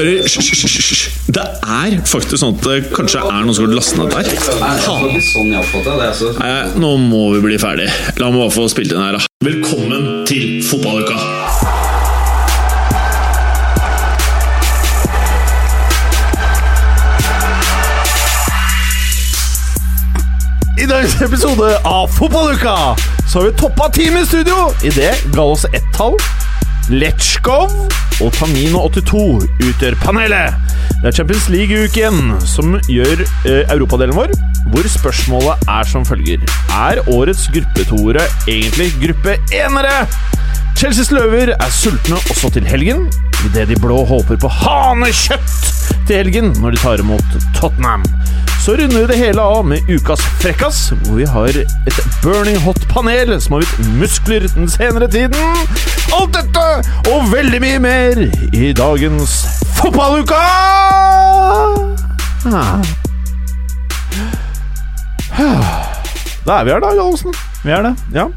hører Hysj. Det er faktisk sånn at det kanskje er noen som har lastet ned der. Sånn. Altså. Nei, nå må vi bli ferdig. La meg bare få spilt inn her, da. Velkommen til fotballuka! I dagens episode av Fotballuka så har vi toppa teamet i studio idet oss ett-tall, Letchkov og Tamino82 utgjør panelet. Det er Champions League-uken som gjør eh, europadelen vår, hvor spørsmålet er som følger. Er årets gruppetoere egentlig gruppe enere? Chelseas løver er sultne også til helgen, idet de blå håper på hanekjøtt til helgen når de tar imot Tottenham. Så runder vi det hele av med ukas frekkas, hvor vi har et burning hot panel som har blitt muskler den senere tiden. Alt dette og veldig mye mer i dagens Fotballuka! Ah. Da er vi her, da, Gallosen. Vi er det. Ja.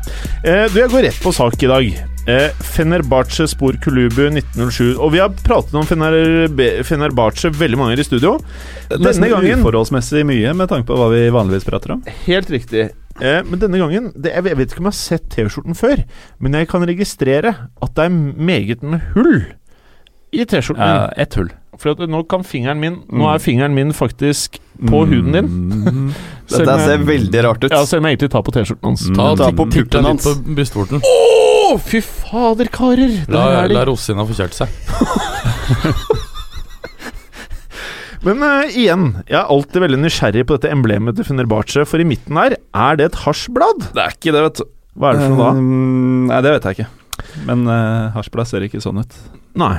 Eh, du, jeg går rett på sak i dag. Eh, Fenerbahçe Spor Kulubu 1907. Og vi har pratet om Fener Fenerbahçe veldig mange ganger i studio. Denne gangen uforholdsmessig mye med tanke på hva vi vanligvis prater om. Helt riktig. Eh, men denne gangen det, Jeg vet ikke om jeg har sett T-skjorten før, men jeg kan registrere at det er meget med hull i T-skjorten. Ja, ett hull. For at nå kan fingeren min Nå er fingeren min faktisk på huden din. Mm. Dette ser veldig rart ut. Ja, selv om jeg egentlig tar på T-skjorten hans. Mm. Ta, Ta på puppen hans. på brystvorten. Å, fy fader, karer! La, er de. la rosina få kjørt seg. Men uh, igjen, jeg er alltid veldig nysgjerrig på dette emblemet til Fenerbahçe, for i midten her, er det et hasjblad? Det er ikke det, vet du. Hva er det for noe da? Um, nei, det vet jeg ikke. Men uh, hasjblad ser ikke sånn ut. Nei.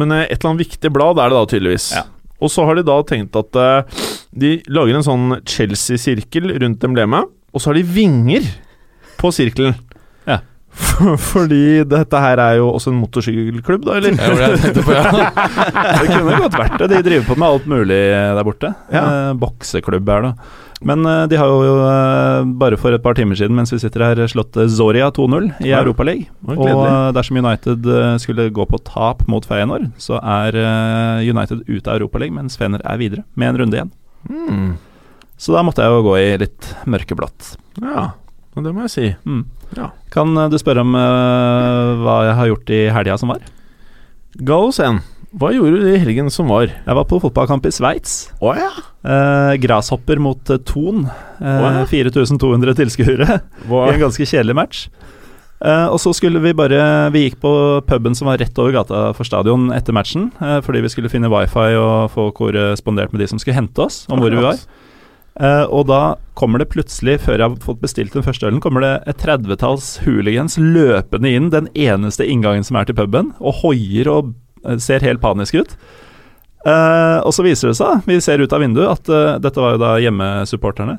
Men uh, et eller annet viktig blad er det da, tydeligvis. Ja. Og så har de da tenkt at uh, de lager en sånn Chelsea-sirkel rundt emblemet, og så har de vinger på sirkelen. Ja. Fordi dette her er jo også en motorsykkelklubb, da, eller? Jeg gjorde det jeg på, ja. Det kunne godt vært det. De driver på med alt mulig der borte. Ja. Eh, bokseklubb er det. Men eh, de har jo eh, bare for et par timer siden, mens vi sitter her, slått Zoria 2-0 i Ja. Europaligaen. Og dersom United skulle gå på tap mot Feyenoord, så er eh, United ute av Europaligaen, mens Fener er videre, med en runde igjen. Mm. Så da måtte jeg jo gå i litt mørkeblått. Ja, det må jeg si. Mm. Ja. Kan eh, du spørre om uh, hva jeg har gjort i helga som var? Gallos 1. Hva gjorde du i helgen som var? Jeg var på fotballkamp i Sveits. Oh, ja. Eh, grashopper mot uh, Thon. Eh, Å, ja. 4200 tilskuere wow. i en ganske kjedelig match. Eh, og så skulle vi bare Vi gikk på puben som var rett over gata for stadion etter matchen, fordi vi skulle finne wifi og få korrespondert med de som skulle hente oss, om hvor vi var. Eh, og da kommer det plutselig, før jeg har fått bestilt den første ølen, kommer det et tredvetalls hooligans løpende inn den eneste inngangen som er til puben, og hoier og eh, ser helt panisk ut. Uh, og så viser det seg, vi ser ut av vinduet, at uh, dette var jo da hjemmesupporterne,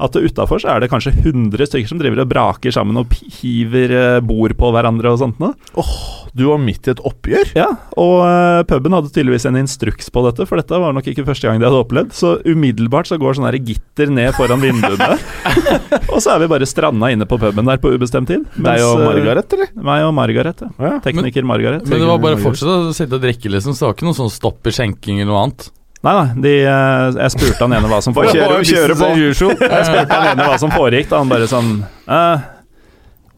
at utafor så er det kanskje 100 stykker som driver og braker sammen og hiver eh, bord på hverandre og sånt noe. Du var midt i et oppgjør? Ja, og uh, puben hadde tydeligvis en instruks på dette, for dette var nok ikke første gang de hadde opplevd. Så umiddelbart så går sånn gitter ned foran vinduene. og så er vi bare stranda inne på puben der på ubestemt tid. Deg og eh, Margaret, eller? Meg og Margaret, ja. Ja. Tekniker Margaret. Men det var bare å fortsette å sitte og drikke, liksom. Så det var ikke noe sånn stopp i skjenking eller noe annet. Nei, nei, de, eh, jeg spurte han ene hva som foregikk. kjøre, kjøre på. Jeg spurte han ene hva som foregikk, da han bare sånn eh,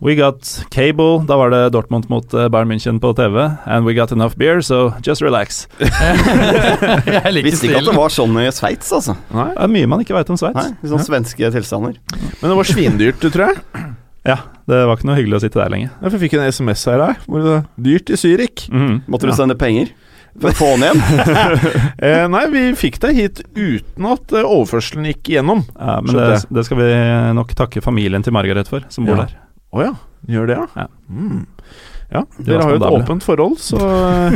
We got cable, da var det Dortmund mot eh, Bayern München på TV. And we got enough beer, so just relax. Jeg liker Visste ikke at det var sånn i Sveits, altså. Nei. Det er mye man ikke veit om Sveits. Sånne svenske tilstander. Men det var svindyrt, tror jeg. Ja, det var ikke noe hyggelig å sitte der lenge. Jeg fikk en SMS her, da. Dyrt i Zürich. -hmm. Måtte du sende penger få den igjen? Eh, nei, vi fikk deg hit uten at eh, overførselen gikk igjennom. Ja, men det, det skal vi nok takke familien til Margaret for, som bor Ja. der. Å ja. Gjør det, ja? Ja. Mm. Ja, Dere har jo et åpent forhold, så eh,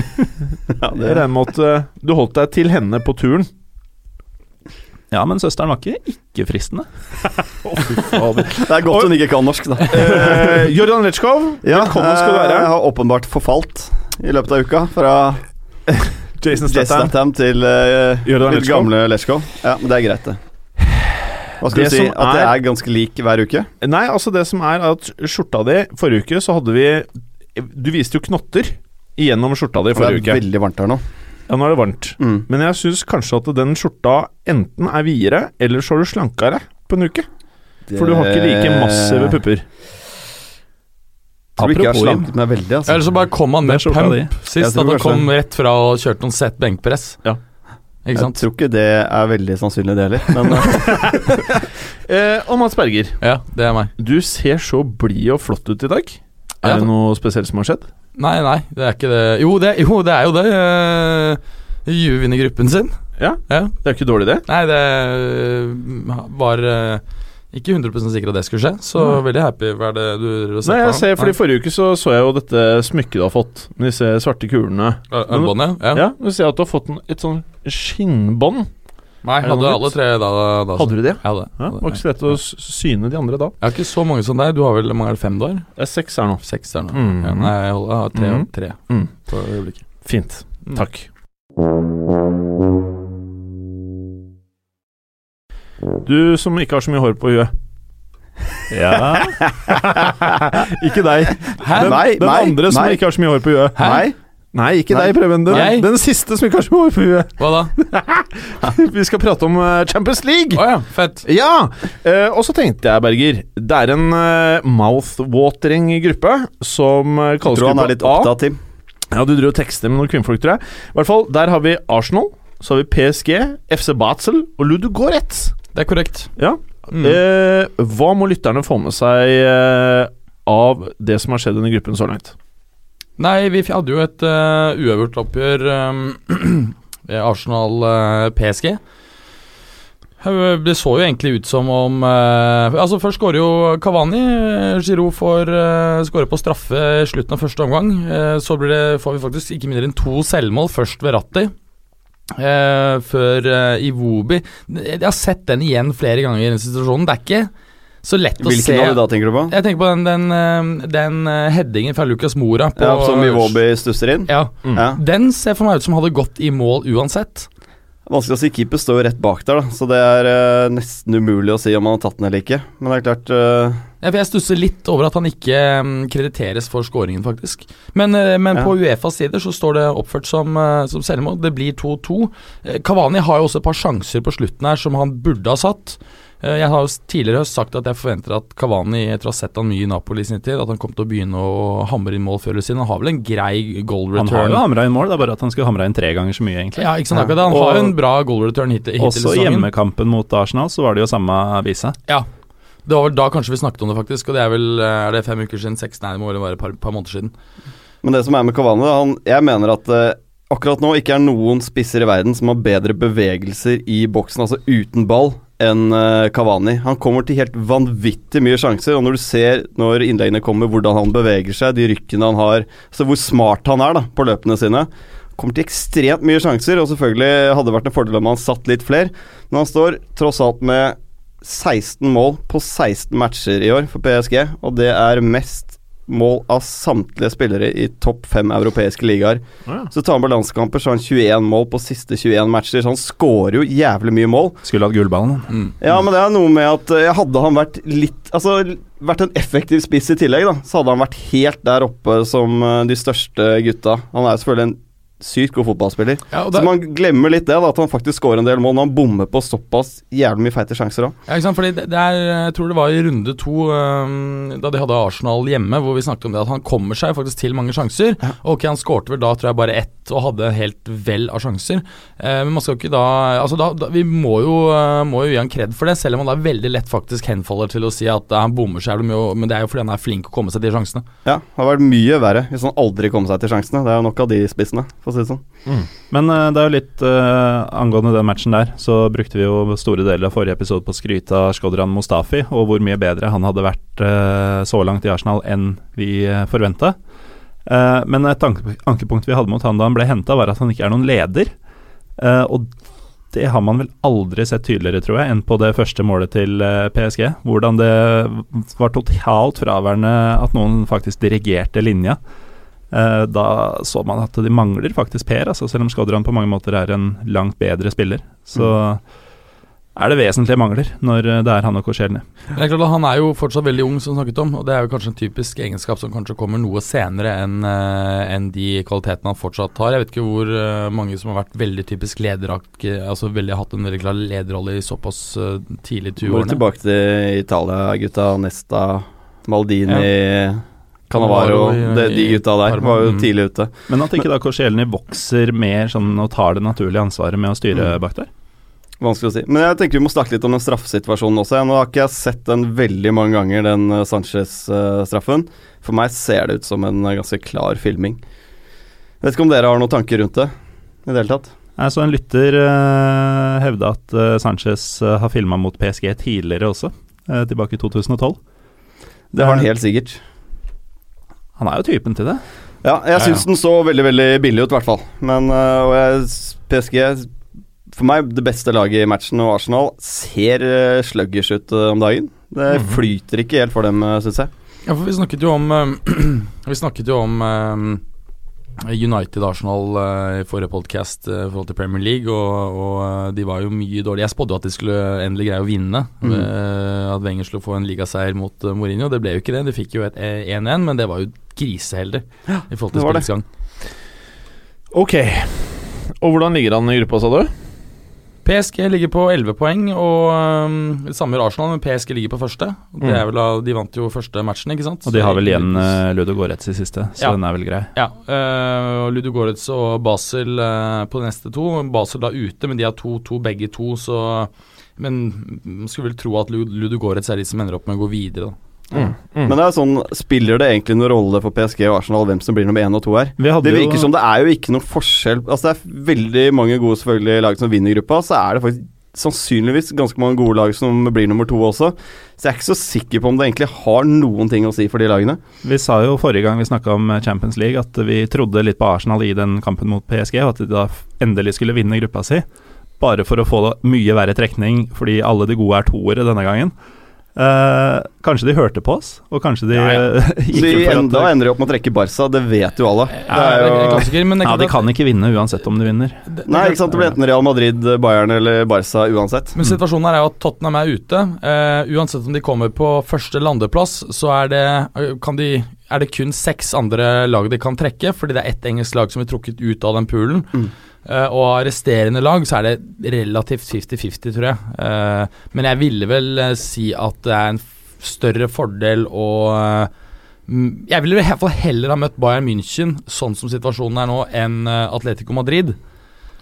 Ja, det, regner med at eh, du holdt deg til henne på turen. Ja, men søsteren var ikke ikke-fristende. det er godt hun ikke kan norsk, da. Eh, Jordan Letchkov, Ja, velkommen skal du være. Jeg har åpenbart forfalt i løpet av uka. Fra Jason Statham. Til uh, til gamle Leshko. Ja, men det er greit, det. Hva skal Det du si? At At det er- er ganske lik hver uke? Nei, altså det som er at skjorta di Forrige uke så hadde vi Du viste jo knotter gjennom skjorta di For det forrige er uke. veldig varmt her nå. Ja, nå er det varmt. Mm. Men jeg syns kanskje at den skjorta enten er videre, eller så er du slankere på en uke. For du har ikke like massive pupper. Tror ikke jeg har Apropos, slanket meg veldig, altså. Eller så bare kom han med pump. Sist. At han kom rett fra og kjørte noen sett benkpress. Ja. Ikke sant? Jeg tror ikke det er veldig sannsynlig, det heller. Men eh, Eh, og Mats Berger, Ja, det er meg. du ser så blid og flott ut i dag. Ja, Er det noe spesielt som har skjedd? Nei, nei, det er ikke det. Jo, det, jo, det er jo det. Uh, Juve vinner gruppen sin. Ja, Ja. det er ikke dårlig, det. Nei, det øh, var øh, ikke 100% sikker at det skulle skje, så veldig happy. Hva er det du ser Nei, på? jeg ser, fordi Forrige uke så, så jeg jo dette smykket du har fått, med disse svarte kulene. Ar- Armbåndet? Ja. Ja, Nå ser at du har fått en, et sånn skinnbånd. Nei, hadde du alle tre da. da Hadde du det? Ja, det. Ja, Var ikke så lett å syne de andre da. Jeg har ikke så mange som deg. Du har vel mange det, fem der? Det er seks her nå. Seks her nå. Mm. Ja, nei, jeg har tre, mm. tre Mm. på øyeblikket. Fint. Mm. Takk. Du som ikke har så mye hår på huet. Ja. ikke deg. Hæ? Den, nei, den nei, andre som nei. ikke har så mye hår på huet. Nei. Nei, ikke Nei. deg, Preben. Den, den siste som ikke har så mye hår på huet. Hva da? Vi skal prate om eh, Champions League. Å ja, fett. Ja! eh, og så tenkte jeg, Berger Det er en uh, mouth-watering gruppe som uh, kalles Tror han er litt A. opptatt, Tim. Ja, du driver og tekster med noen kvinnfolk, tror jeg. I hvert fall, Der har vi Arsenal, så har vi PSG, FC Batzel og Ludogorets. Det er korrekt. Ja. Mm. Eh, hva må lytterne få med seg eh, av det som har skjedd under gruppen så langt? Nei, vi hadde jo et uh, uøvert oppgjør um, Arsenal-PSG. det så jo egentlig ut som om eh, Altså Først skårer jo Kavani. Uh, Giroud får uh, skåre på straffe i slutten av første omgang. Eh, så blir det, får vi faktisk ikke mindre enn to selvmål. Først ved Ratti. Eh, før uh, Iwobi Jeg har sett den igjen flere ganger i den situasjonen. Det er ikke så lett å se Hvilken av de da tenker du på? Jeg tenker på den, den, eh, den eh, headingen fra Lucas Mora. På, Ja, som Iwobi stusser inn? Ja, Mm. Ja. Den ser for meg ut som hadde gått i mål uansett. Vanskelig å si. Keeper står jo rett bak der, da. Så det er eh, nesten umulig å si om han har tatt den eller ikke. Men det er klart eh, Jeg stusser litt over at han ikke mm, krediteres for skåringen, faktisk. Men, eh, men Ja. på Uefas sider så står det oppført som, eh, som selvmål. Det blir 2-2. Kavani Cavani har jo også et par sjanser på slutten her som han burde ha satt. Eh, Jeg har jo tidligere sagt at jeg forventer at Cavani, etter å ha sett han mye i Napoli i sin tid, at han kommer til å begynne å hamre inn mål før eller siden. Han har vel en grei goal return? Han har jo hamra inn mål, det er bare at han skulle hamra inn tre ganger så mye, egentlig. Ja, ikke sant, akkurat. Han Og- har jo en bra goal return hit, hittil i Også hjemmekampen mot Arsenal så var det jo samme vise. Ja. Det var vel da kanskje vi snakket om det, faktisk. Og det er vel Er det fem uker siden? Seks? Nei, det må vel være et par, par måneder siden. Men det som er med Cavani, han, jeg mener at eh, akkurat nå ikke er noen spisser i verden som har bedre bevegelser i boksen, altså uten ball, enn eh, Cavani. Han kommer til helt vanvittig mye sjanser, og når du ser når innleggene kommer, hvordan han beveger seg, de rykkene han har, så hvor smart han er da på løpene sine Kommer til ekstremt mye sjanser, og selvfølgelig hadde det vært en fordel om han satt litt flere, men han står tross alt med 16 mål på 16 matcher i år for PSG, og det er mest mål av samtlige spillere i topp fem europeiske ligaer. Ja. Så tar han på landskamper, så har han 21 mål på siste 21 matcher, så han skårer jo jævlig mye mål. Skulle hatt gullballen. Mm. Ja, men det er noe med at eh, hadde han vært litt Altså vært en effektiv spiss i tillegg, da, så hadde han vært helt der oppe som eh, de største gutta. Han er selvfølgelig en sykt god fotballspiller. Ja, det... Så man glemmer litt det, da, at han faktisk skårer en del mål når han bommer på såpass jævlig mye feite sjanser òg. ja? Fordi det, er Jeg tror det var i runde to, um, da de hadde Arsenal hjemme, hvor vi snakket om det at han kommer seg faktisk til mange sjanser. Ok, han skårte vel da tror jeg bare ett og hadde helt vel av sjanser. Uh, men man skal jo ikke da Altså da, da Vi må jo, uh, må jo gi han kred for det, selv om han da veldig lett faktisk henfaller til å si at uh, han bommer så jævlig mye, men det er jo fordi han er flink å komme seg til sjansene. Ja, det har vært mye verre hvis han aldri kom seg til sjansene. Det er jo nok av de spissene, for å si det sånn. Men uh, det er jo litt uh, angående den matchen der, så brukte vi jo store deler av forrige episode på å skryte av Skodran Mustafi, og hvor mye bedre han hadde vært uh, så langt i Arsenal enn vi uh, forventa. men et anke, ankepunkt vi hadde mot han da han ble henta, var at han ikke er noen leder. Eh, og det har man vel aldri sett tydeligere, tror jeg, enn på det første målet til PSG. Hvordan det var totalt fraværende at noen faktisk dirigerte linja. Eh, da så man at de mangler faktisk Per, altså, selv om Skodran på mange måter er en langt bedre spiller. Så er det vesentlige mangler når eh, det er han og Korselny. Han er jo fortsatt veldig ung, som snakket om, og det er jo kanskje en typisk egenskap som kanskje kommer noe senere enn eh, enn de kvalitetene han fortsatt har. Jeg vet ikke hvor mange som har vært veldig typisk lederak, altså veldig hatt en veldig klar lederrolle i såpass tidlig i 20-årene. tilbake til Italia, gutta. Nesta, Maldini, Cannavaro Cannavaro. i- De, gutta der var jo mm. tidlig ute. Men at ikke da Korsielny vokser mer sånn og tar det naturlige ansvaret med å styre Mm. bak der. Vanskelig å si. Men jeg tenker vi må snakke litt om den straffesituasjonen også. Nå har ikke jeg sett den veldig mange ganger, den eh, Sanchez-straffen. For meg ser det ut som en eh, ganske klar filming. Vet ikke om dere har noen tanker rundt det i det hele tatt? Jeg så en lytter uh, hevde at uh, Sanchez har filma mot PSG tidligere også, tilbake i 2012. Det har han helt sikkert. Han er jo typen til det. Ja, jeg Ja, syns den så veldig veldig billig ut, i hvert fall. Men øh, og jeg, PSG For meg det beste laget i matchen, og Arsenal ser uh, sluggish ut øh, om dagen. Det mm. flyter ikke helt for dem, uh, syns jeg. Ja, for vi snakket jo om eh, Vi snakket jo om eh, United-Arsenal eh, i forrige podcast eh, i forhold til Premier League, og, og eh, de var jo mye dårlige. Jeg spådde jo at de skulle endelig greie å vinne. Mm. eh, at Wenger skulle få en ligaseier mot eh, Mourinho. Det ble jo ikke det. De fikk jo et eh, 1-1, men det var jo griseheldig i forhold til spillets gang. Ok. Og hvordan ligger han i gruppa, sa du? PSG ligger på 11 poeng, og um, samme gjør Arsenal, men PSG ligger på første. Det er Mm. vel De vant jo første matchen, ikke sant? Og de har vel igjen uh, Ludo Goretz i siste, så Ja. den er vel grei. Ja, Uh, og Ludo Goretz og Basel uh, på de neste to. Basel da ute, men de har 2-2 begge to, så Men man skulle vel tro at Lu- Ludo Goretz er de som ender opp med å gå videre, da. Mm. Mm. Men det er sånn, spiller det egentlig noen rolle for PSG og Arsenal hvem som blir nummer én og to her? Det virker jo- som det er jo ikke noen forskjell Altså Det er veldig mange gode selvfølgelig lag som vinner gruppa, så er det faktisk sannsynligvis ganske mange gode lag som blir nummer to også. Så jeg er ikke så sikker på om det egentlig har noen ting å si for de lagene. Vi sa jo forrige gang vi snakka om Champions League at vi trodde litt på Arsenal i den kampen mot PSG, og at de da endelig skulle vinne gruppa si. Bare for å få mye verre trekning fordi alle de gode er toere denne gangen. Eh, kanskje de hørte på oss, og kanskje de Ja, ja. gikk Så for at- enda ender de opp med å trekke Barca, det vet jo alle. Det Ja, det jo klassiker, men Ja, de kan ikke vinne uansett om de vinner. det- det- Nei, ikke sant. Det blir enten Real Madrid, Bayern eller Barca uansett. Men situasjonen her er jo at Tottenham er ute. Uh, uansett om de kommer på første landeplass, så er det, kan de, er det kun seks andre lag de kan trekke, fordi det er ett engelsk lag som er trukket ut av den poolen. Mm. Uh, og av resterende lag så er det relativt 50-50, tror jeg. Uh, men jeg ville vel uh, si at det er en større fordel å mm, Jeg ville i hvert fall heller ha møtt Bayern München sånn som situasjonen er nå, enn Atletico Madrid.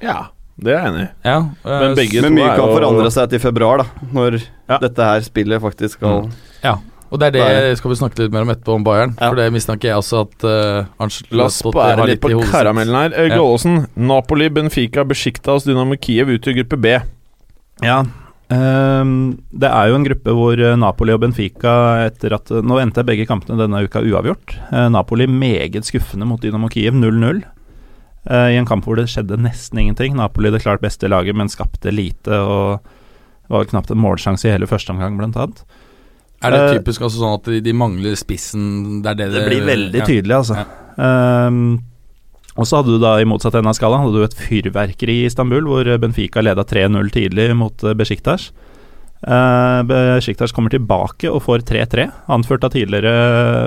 Ja, det er jeg enig i. Ja, Men begge Men mye kan forandre seg til februar, da. Når Ja. dette her spillet faktisk skal Og det er det Bayern. skal vi snakke litt mer om etterpå, om Bayern. Ja. For det mistenker jeg også at uh, La oss spære litt på karamellen her. Eh, Ja. Napoli, Benfica, Besjiktas, Dynamo Kiev utgjør gruppe B. Ja. Um, det er jo en gruppe hvor eh, Napoli og Benfica etter at Nå endte begge kampene denne uka uavgjort. Uh, Napoli meget skuffende mot Dynamo Kiev, 0-0. Uh, I en kamp hvor det skjedde nesten ingenting. Napoli det klart beste laget, men skapte lite. Og var knapt en målsjanse i hele første omgang, blant annet. Er det Eh, typisk altså sånn at de, de mangler spissen? Det er det Det blir veldig ja. tydelig, altså. Ehm, og så hadde du da i motsatt ende av skalaen hadde du et fyrverkeri i Istanbul, hvor Benfica leda 3-0 tidlig mot Besjiktas. Besiktas. Uh, Besiktas kommer tilbake og får 3-3, anført av tidligere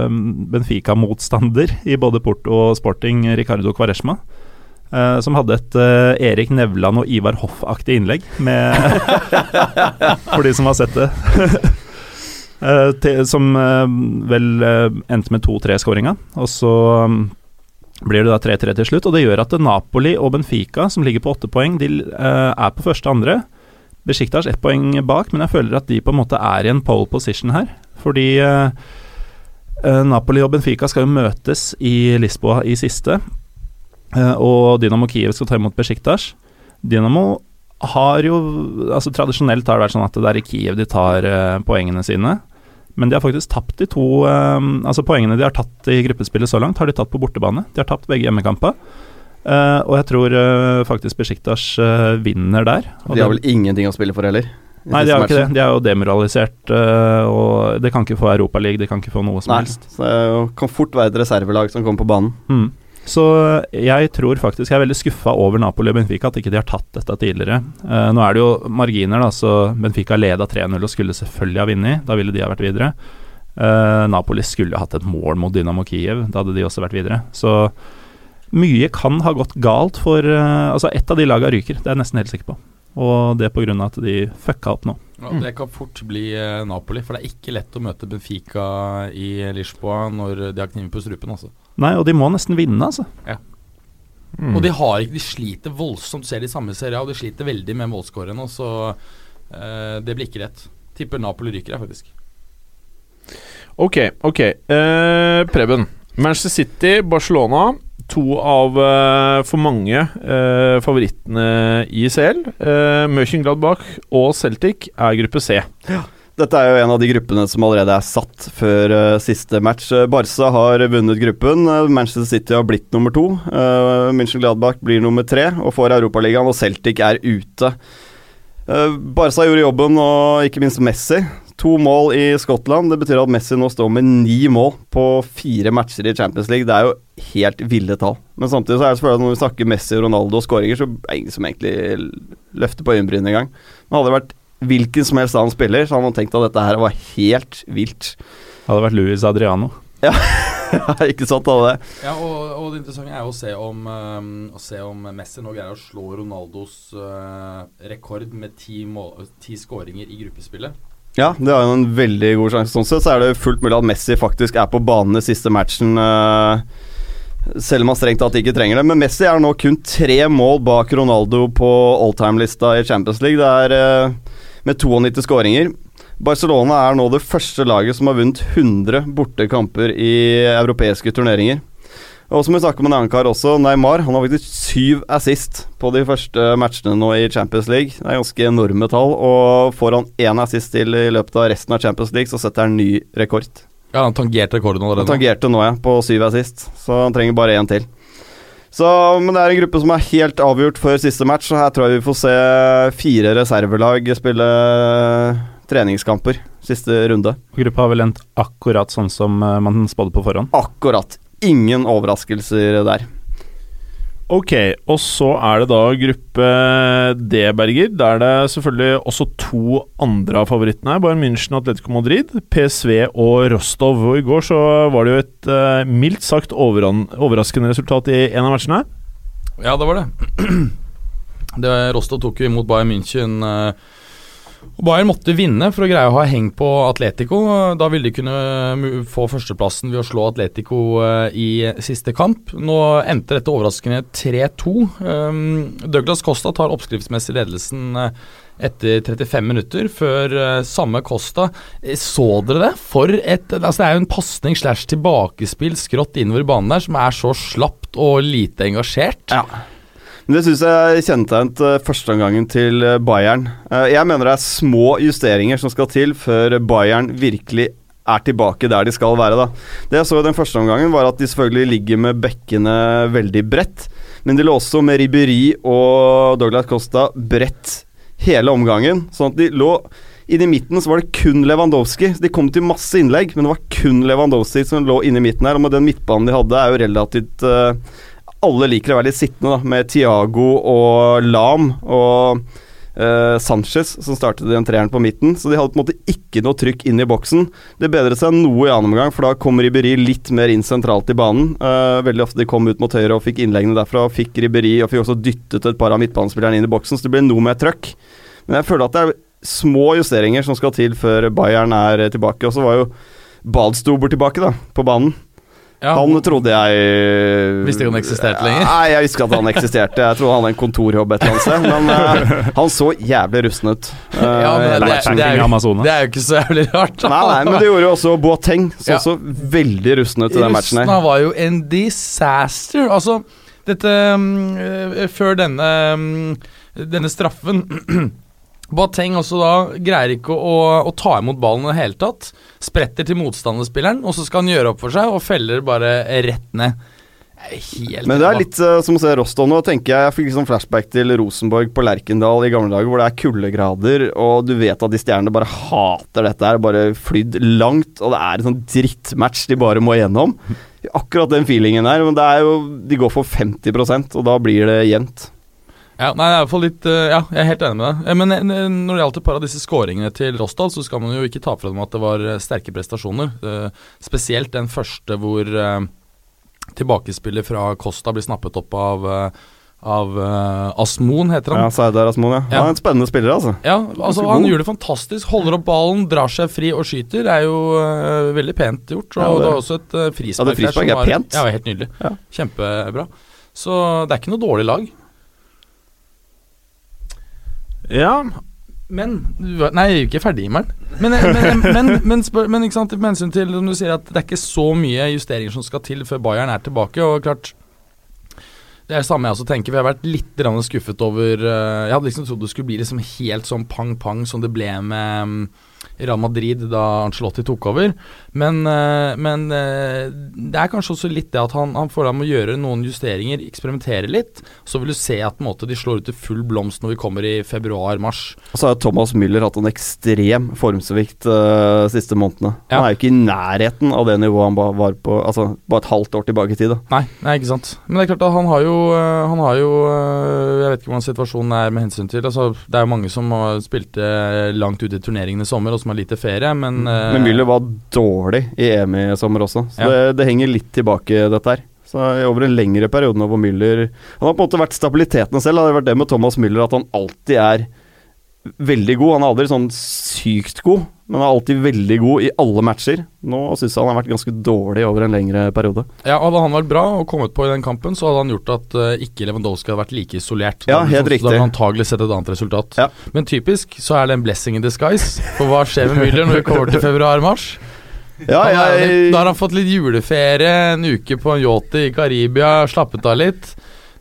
eh, Benfica-motstander i både Porto og Sporting, Ricardo Quaresma. Uh, som hadde et uh, Erik Nevland og Ivar Hoff-aktig innlegg, med For de som har sett det. Eh, til, som eh, vel eh, endte med 2-3-skåringa. Og så um, blir det da 3-3 til slutt, og det gjør at Napoli og Benfica, som ligger på åtte poeng, de er på første og andre. Besjiktas ett poeng bak, men jeg føler at de på en måte er i en pole position her. Fordi Napoli og Benfica skal jo møtes i Lisboa i siste, og Dynamo Kiev skal ta imot Besjiktas. Dynamo har jo altså Tradisjonelt har det vært sånn at det er i Kiev de tar poengene sine. Men de har faktisk tapt de to eh, Altså Poengene de har tatt i gruppespillet så langt, har de tatt på bortebane. De har tapt begge hjemmekamper. Eh, og jeg tror eh, faktisk Besjiktas vinner der. De har vel ingenting å spille for heller? Nei, de har ikke det. De er jo demoralisert, og de kan ikke få Europaliga, de kan ikke få noe som Nei, helst. så det kan fort være et reservelag som kommer på banen. Mm. Så jeg tror faktisk jeg er veldig skuffa over Napoli og Benfica, at ikke de har tatt dette tidligere. Eh, nå er det jo marginer, da, så Benfica leda 3-0 og skulle selvfølgelig ha vunnet. Da ville de ha vært videre. Eh, Napoli skulle hatt et mål mot Dynamo Kiev, da hadde de også vært videre. Så mye kan ha gått galt for eh, Altså, ett av de laga ryker, det er jeg nesten helt sikker på. Og det pga. at de fucka opp nå. Ja, det kan fort bli eh, Napoli, for det er ikke lett å møte Benfica i Lisboa når de har kniven på strupen. Altså. Nei, og de må nesten vinne, altså. Mm. Og de har ikke De sliter voldsomt, du ser de samme serier, og de sliter veldig med målskårene. så eh, det blir ikke lett. Tipper Napoli ryker her, faktisk. Ok, ok. Eh, Preben. Manchester City, Barcelona. To av eh, for mange eh, favorittene i CL. Uh, Mönchengladbach og Celtic er gruppe C. Dette er jo en av de gruppene som allerede er satt før uh, siste match. Eh, Barca har vunnet gruppen. eh, Manchester City har blitt nummer to. Uh, München Gladbach blir nummer tre og får Europaligaen, og Celtic er ute. Uh, Barca gjorde jobben, og ikke minst Messi. To mål i Skottland. Det betyr at Messi nå står med ni mål på fire matcher i Champions League. Det er jo helt ville tall. Men samtidig så er det selvfølgelig at når vi snakker Messi, Ronaldo og skåringer, så er det ingen som egentlig løfter på øyenbrynene engang. Men hadde det vært hvilken som helst annen spiller, så hadde man tenkt at dette her var helt vilt. Hadde vært Luis Adriano. Ja, ikke sant, hadde det. Ja, og, og det interessante er jo å se om, um, å se om Messi nå greier å slå Ronaldos uh, rekord med ti, mål, ti skåringer i gruppespillet. Ja, det er jo en veldig god sjanse. Sånn sett så er det fullt mulig at Messi faktisk er på banen i siste matchen. Uh, selv om han strengt tatt ikke trenger det. Men Messi er nå kun tre mål bak Ronaldo på alltime-lista i Champions League. Det er eh, med 92 skåringer. Barcelona er nå det første laget som har vunnet 100 bortekamper i europeiske turneringer. Og som vi snakker med en annen kar også, Neymar han har faktisk syv assist på de første matchene nå i Champions League. Det er ganske enorme tall. Og får han én assist til i løpet av resten av Champions League, så setter han ny rekord. Ja, han tangerte rekorden Han allerede. Han tangerte nå, ja, på syv assist, så han trenger bare én til. Så, men det er en gruppe som er helt avgjort før siste match, så her tror jeg vi får se fire reservelag spille treningskamper siste runde. Gruppa har vel endt akkurat sånn som eh, man spådde på forhånd. Akkurat. Ingen overraskelser der. Ok, og så er det da gruppe D, Berger. Der er det selvfølgelig også to andre av favorittene. Bayern München, Atletico Madrid, PSV og Rostov. Og i går så var det jo et uh, mildt sagt overraskende resultat i en av matchene. Ja, det var det. det Rostov tok jo imot Bayern München. eh, og Bayern måtte vinne for å greie å ha heng på Atletico. Da ville de kunne få førsteplassen ved å slå Atletico eh, i siste kamp. Nå endte dette overraskende 3-2. Um, Douglas Costa tar oppskriftsmessig ledelsen eh, etter 35 minutter, før eh, samme Costa Så dere det? For et Altså, det er jo en pasning slash tilbakespill skrått innover banen der som er så slapt og lite engasjert. Ja. Men Det syns jeg kjennetegnet uh, førsteomgangen til eh, Bayern. Eh, jeg mener det er små justeringer som skal til før Bayern virkelig er tilbake der de skal være. da. Det jeg så i den første omgangen, var at de selvfølgelig ligger med bekkene veldig bredt. Men de lå også med Ribery og Douglas Costa bredt hele omgangen. Sånn at de lå Inni midten så var det kun Lewandowski. De kom til masse innlegg, men det var kun Lewandowski som lå inni midten her. Og med den midtbanen de hadde, er jo relativt eh, Alle liker å være litt sittende, da, med Tiago og Lam og eh, Sanchez som startet den treeren på midten. Så de hadde på en måte ikke noe trykk inn i boksen. Det bedret seg noe i annen omgang, for da kom Ribberi litt mer inn sentralt i banen. Eh, veldig ofte de kom ut mot høyre og fikk innleggene derfra. Fikk Ribberi og fikk også dyttet et par av midtbanespillerne inn i boksen, så det ble noe mer trøkk. Men jeg føler at det er små justeringer som skal til før Bayern er eh, tilbake. Og så var jo Badstuber tilbake, da, på banen. Ja, Han trodde jeg Visste ikke han eksisterte lenger? Nei, jeg visste ikke at han eksisterte. Jeg trodde han hadde en kontorjobb et eller annet sted. Men uh, han så jævlig rusten ut. Uh, Ja, men det, det, Backpacking er jo, det er jo ikke så jævlig rart. Nei, nei, men det gjorde jo også Boateng. Så Ja. også veldig rusten ut i den matchen her. Var jo en disaster. Altså, dette eh, Før denne um, Denne straffen Boateng også da greier ikke å, å ta imot ballen i det hele tatt. Spretter til motstanderspilleren, og så skal han gjøre opp for seg, og feller bare rett ned. Helt Men det er litt uh, som å se Rostov nå, tenker jeg. Jeg fikk liksom flashback til Rosenborg på Lerkendal i gamle dager, hvor det er kuldegrader, og du vet at de stjernene bare hater dette her. Bare flydd langt, og det er en sånn drittmatch de bare må gjennom. akkurat den feelingen der. Men det er jo De går for 50% og da blir det jevnt. Ja, nei, jeg er i hvert fall litt eh, Ja, jeg er helt enig med deg. Eh, Men eh, når det gjaldt et par av disse skåringene til Rostad så skal man jo ikke ta fra dem at det var sterke prestasjoner. Spesielt den første hvor tilbakespillet fra Costa blir snappet opp av av uh, Asmon, heter han. Ja, Sardar Asmon, ja. Ja. Han er en spennende spiller, altså. Ja, altså god. Han gjør det fantastisk. Holder opp ballen, drar seg fri og skyter. Det er jo uh, veldig pent gjort. Og Ja, det, det- er også et uh, frispark, Ja, det frispark er pent. var-. Ja, helt nydelig. Ja. Kjempebra. Så det er ikke noe dårlig lag. Ja, Men Nei, jeg ikke ferdig, Imern. Men, men, men, men, men, ikke sant, med hensyn til du sier at det er ikke så mye justeringer som skal til før Bayern er tilbake. Og klart Det er det samme jeg også tenker. Vi har vært litt skuffet over eh, Jeg hadde liksom trodd det skulle bli liksom helt sånn pang-pang som det ble med Real Madrid da Angelotti tok over. Men, eh, men eh, det er kanskje også litt det at han, han får deg med å gjøre noen justeringer, eksperimentere litt. Så vil du se at måte, de slår ut i full blomst når vi kommer i februar-mars. Og så har Thomas Müller hatt en ekstrem formsvikt de siste månedene. Ja. Han er jo ikke i nærheten av det nivået han var på Altså bare et halvt år tilbake i tid. da Nei, nei, ikke sant. Men det er klart at han har jo Han har jo Jeg vet ikke hvordan situasjonen er med hensyn til altså, Det er jo mange som har spilte langt ute i turneringen i sommer, og som har lite ferie, men uh, Men Müller var dårlig i EM i sommer også, så Ja. det, det henger litt tilbake, dette her. Så Over en lengre periode nå hvor Müller Han har på en måte vært stabiliteten selv. Det har vært det med Thomas Müller at han alltid er veldig god. Han er aldri sånn sykt god, men han er alltid veldig god i alle matcher. Nå syns jeg han har vært ganske dårlig over en lengre periode. Ja, Hadde han vært bra og kommet på i den kampen, så hadde han gjort at uh, ikke Lewandowski hadde vært like isolert. Ja, helt så Da riktig. hadde han antagelig sett et annet resultat. Ja. Men typisk så er det en blessing in disguise. For hva skjer med Müller når vi kommer til februar-mars? Ja, jeg, Da har han fått litt juleferie, en uke på en yacht i Karibia, slappet av litt.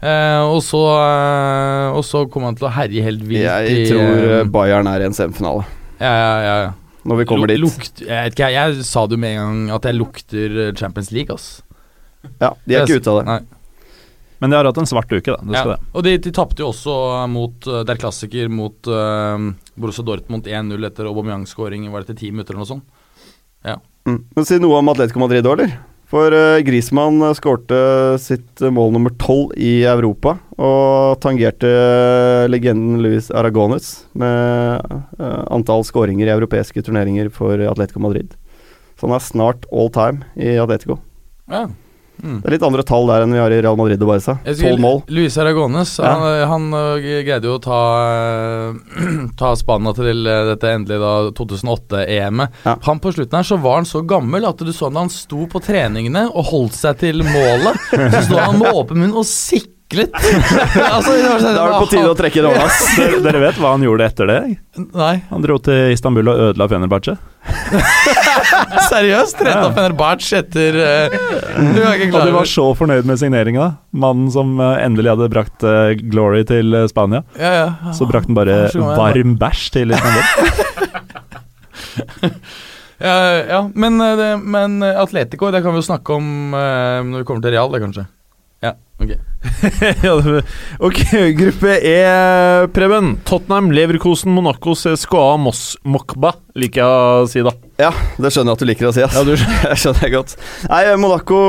Uh, og, så, uh, og så kommer han til å herje helt vilt jeg tror Bayern er i en semifinale, Ja, ja, ja, ja. Når vi kommer dit. Lukt, jeg, vet ikke, jeg, jeg sa det jo med en gang at jeg lukter eh, Champions League, ass. Ja, De er ikke ute av det. Nei. Men de har hatt en svart uke, da. Det skal Ja. det. Og de, de tapte jo også mot eh, Det er klassiker mot uh, Borussia Dortmund 1-0 etter Aubameyang-skåring, var det til ti minutter eller noe sånt? Mm. Men Si noe om Atletico Madrid òg, eller? For uh, Grismann uh, skårte sitt mål nummer tolv i Europa, og tangerte legenden Luis Aragones med uh, antall skåringer i europeiske turneringer for Atletico Madrid. Så han er snart all time i Atletico. Ja. Mm. Det er litt andre tall der enn vi har i Real Madrid og Barca. Tolv mål. Luis Aragones Ja. han, han øh, greide jo å ta, ta Spania til dette endelige 2008-EM-et. Ja. Han På slutten her så var han så gammel at du så da han sto på treningene og holdt seg til målet, så sto han med åpen munn og siklet. altså, det var sånn- Da er det på tide å trekke over. ass. Dere, dere vet hva han gjorde etter det? Nei, Han dro til Istanbul og ødela Fenerbahçe. seriøst? Trent opp Fenerbahçe etter uh, Du er ikke Og du var så fornøyd med signeringa. Mannen som eh, endelig hadde brakt uh, glory til Spania. ja, ja. Så brakte han bare varm bæsj til Istanbul. Ja, ja men, det, men Atletico, det kan vi jo snakke om når vi kommer til Real, det kanskje. Ja, ok. Ok, gruppe E, Preben. Tottenham, Leverkosen, Monaco, CSKA, Moss, Mokba, liker jeg å si, da. Ja, det skjønner jeg at du liker å si. Ass. Ja, du Jeg skjønner jeg godt. Nei, Monaco